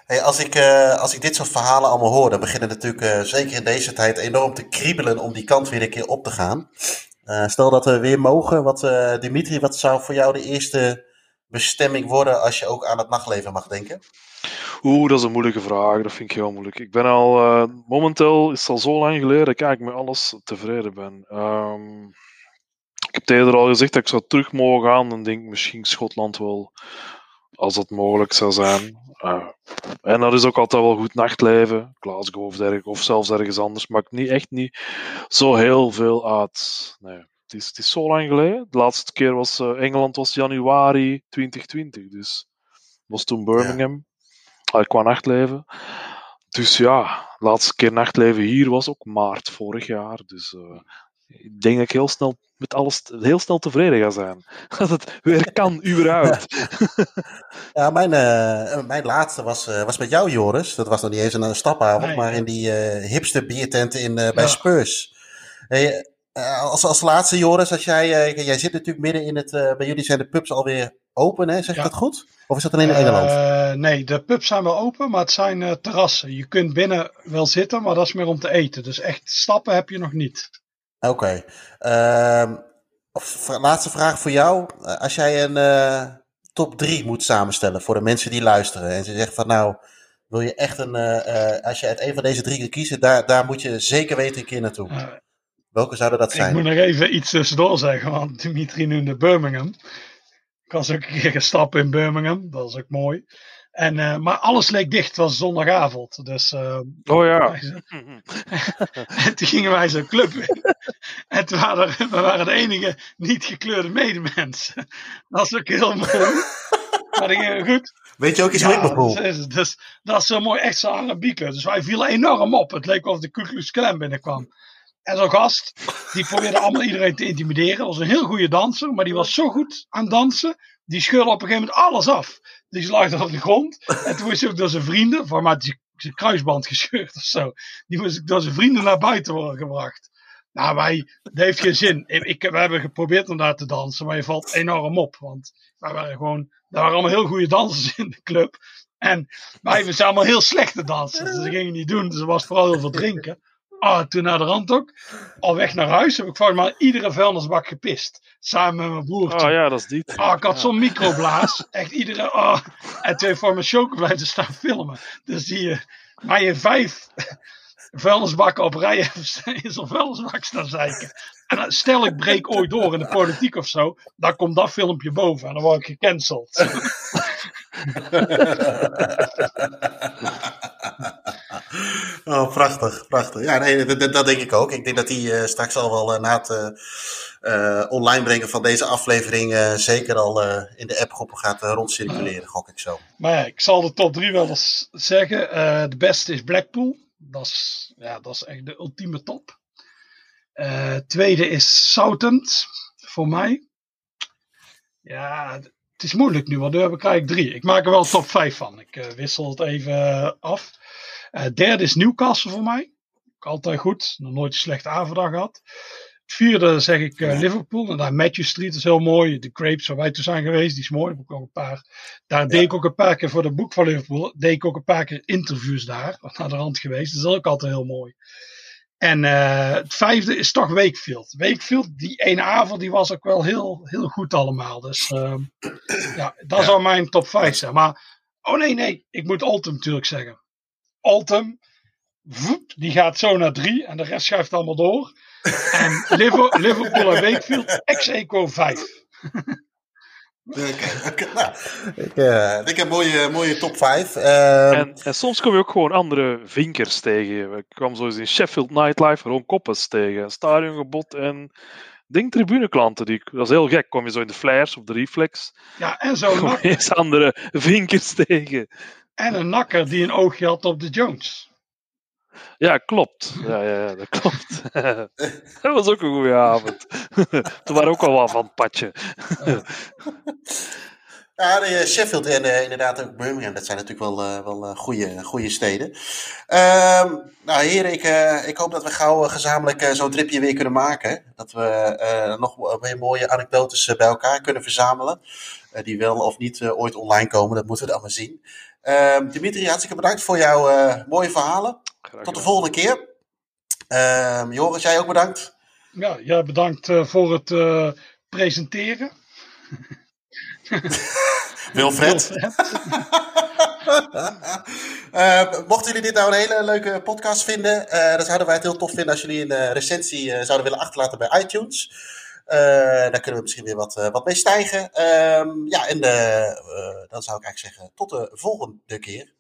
Speaker 2: Als, ik, uh, als ik dit soort verhalen allemaal hoor, dan beginnen natuurlijk uh, zeker in deze tijd enorm te kriebelen om die kant weer een keer op te gaan. Uh, stel dat we weer mogen, wat, Dimitri, wat zou voor jou de eerste bestemming worden als je ook aan het nachtleven mag denken?
Speaker 1: Oeh, dat is een moeilijke vraag. Dat vind ik heel moeilijk. Ik ben al, momenteel is het al zo lang geleden dat ik met alles tevreden ben. Um, ik heb eerder al gezegd dat ik zou terug mogen gaan. Dan denk ik misschien Schotland wel als dat mogelijk zou zijn. Uh, en dat is ook altijd wel goed nachtleven. Glasgow of, of zelfs ergens anders. Maakt niet, echt niet zo heel veel uit. Nee. Het is, het is zo lang geleden. De laatste keer was uh, Engeland was januari 2020. Dus was toen Birmingham. Ja. Uh, qua nachtleven. Dus ja, de laatste keer nachtleven hier was ook maart vorig jaar. Dus uh, ik denk dat ik heel snel met alles heel snel tevreden ga zijn. <laughs> Dat het weer kan, überhaupt. <laughs>
Speaker 2: ja, mijn, uh, mijn laatste was, uh, was met jou, Joris. Dat was nog niet eens een stapavond, nee, maar in die uh, hipster biertent in, bij ja. Spurs. Hey, als, als laatste, Joris, als jij, jij zit natuurlijk midden in het. bij jullie zijn de pubs alweer open, hè? zeg ik ja. dat goed? Of is dat alleen in Engeland?
Speaker 3: nee, de pubs zijn wel open, maar het zijn terrassen. Je kunt binnen wel zitten, maar dat is meer om te eten. Dus echt stappen heb je nog niet.
Speaker 2: Oké. Okay. Uh, laatste vraag voor jou. Als jij een uh, top 3 moet samenstellen voor de mensen die luisteren. En ze zeggen van nou, wil je echt een. Uh, als je uit een van deze drie kunt kiezen, daar, daar moet je zeker weten een keer naartoe. Welke zouden dat zijn?
Speaker 3: Ik moet nog even iets tussendoor zeggen, want Dimitri noemde Birmingham. Ik was ook een keer gestapt in Birmingham, dat is ook mooi. En, uh, maar alles leek dicht, het was zondagavond. Dus, uh,
Speaker 1: oh ja. <laughs> <laughs>
Speaker 3: en toen gingen wij zo'n club in. <laughs> en toen waren we waren de enige niet gekleurde medemensen. Dat was ook heel mooi. maar dat ging goed.
Speaker 2: Weet je ook iets ja, Liverpool?
Speaker 3: Dus, dus, dat is zo mooi, echt zo Arabieke. Dus wij vielen enorm op. Het leek of de Ku Klux Klan binnenkwam. En zo'n gast, die probeerde allemaal iedereen te intimideren. Dat was een heel goede danser, maar die was zo goed aan dansen. Die scheurde op een gegeven moment alles af. Die er op de grond. En toen moest ook door zijn vrienden, voor mij zijn kruisband gescheurd of zo. Die moest door zijn vrienden naar buiten worden gebracht. Nou, wij, dat heeft geen zin. Ik, we hebben geprobeerd om daar te dansen, maar je valt enorm op. Want wij waren gewoon, er waren allemaal heel goede dansers in de club. En wij zijn allemaal heel slechte dansers. Dus dat gingen niet doen. Dus er was vooral heel veel drinken. Ah, toen naar de rand ook. Al weg naar huis heb ik volgens mij iedere vuilnisbak gepist. Samen met mijn broertje.
Speaker 1: Oh ja, dat is dit.
Speaker 3: Ah, ik had
Speaker 1: ja.
Speaker 3: zo'n microblaas. Echt iedere. Oh. En twee voor mijn chocolade te staan filmen. Dus die. Uh, maar je vijf vuilnisbakken op rij in zo'n vuilnisbak staan zeiken. En stel ik breek ooit door in de politiek of zo. Dan komt dat filmpje boven en dan word ik gecanceld. <laughs>
Speaker 2: Oh, prachtig, prachtig. Ja, nee, dat, dat, denk ik ook. Ik denk dat die uh, straks al wel uh, na het uh, online brengen van deze aflevering zeker al in de appgroepen gaat rondcirculeren, gok ik zo.
Speaker 3: Maar ja, ik zal de top 3 wel eens zeggen. de beste is Blackpool. Dat is, ja, dat is echt de ultieme top. tweede is Southend, voor mij. Ja, het is moeilijk nu, want nu heb ik eigenlijk drie. Ik maak er wel top 5 van. Ik wissel het even af. Uh, derde is Newcastle voor mij. Altijd goed. Nog nooit een slechte avond gehad. Het vierde zeg ik uh, Liverpool. En daar Matthew Street is heel mooi. De Grapes waar wij toen zijn geweest, die is mooi. Daar, ook een paar. daar ja. deed ik ook een paar keer voor de boek van Liverpool. Deed ik ook een paar keer interviews daar. Naar de rand geweest. Dat is ook altijd heel mooi. En uh, het vijfde is toch Wakefield. Wakefield, die ene avond, die was ook wel heel, heel goed allemaal. Dus uh, ja, dat ja. zou mijn top 5 zijn. Maar, oh nee, nee, ik moet Altum natuurlijk zeggen. Altum, voep, die gaat zo naar drie en de rest schuift allemaal door. En <laughs> Liverpool en Wakefield, ex-eco 5.
Speaker 2: Okay, okay, nou, ik, uh, ik heb een mooie, mooie top 5. Uh,
Speaker 1: en, en, soms kom je ook gewoon andere vinkers tegen. Ik kwam zo eens in Sheffield Nightlife Ron Koppes tegen. Stadiongebod en ding tribuneklanten. Die, dat is heel gek. Kom je zo in de Flares of de Reflex.
Speaker 3: Ja, en zo.
Speaker 1: Kom je eens andere vinkers tegen.
Speaker 3: En een nakker die een oogje had op de Jones.
Speaker 1: Ja, klopt. Ja, ja, ja dat klopt. <laughs> dat was ook een goede avond. <laughs> Toen waren ook al wel van het padje. <laughs>
Speaker 2: Ja, de Sheffield en uh, inderdaad ook Birmingham, dat zijn natuurlijk wel, uh, wel uh, goede, goede steden. Uh, nou heren, ik, ik hoop dat we gauw gezamenlijk zo'n tripje weer kunnen maken. Dat we nog weer mooie anekdotes bij elkaar kunnen verzamelen. die wel of niet ooit online komen, dat moeten we dan maar zien. Ehm, Dimitri, hartstikke bedankt voor jouw mooie verhalen. Tot de volgende keer. Ehm, Joris, jij ook bedankt.
Speaker 3: Ja, jij bedankt voor het presenteren. <laughs>
Speaker 2: Wilfred. <laughs> uh, <laughs> mochten jullie dit nou een hele leuke podcast vinden, uh, dan zouden wij het heel tof vinden als jullie een uh, recensie zouden willen achterlaten bij iTunes. Daar kunnen we misschien weer wat, wat mee stijgen. Ehm, ja, en dan zou ik eigenlijk zeggen, tot de volgende keer.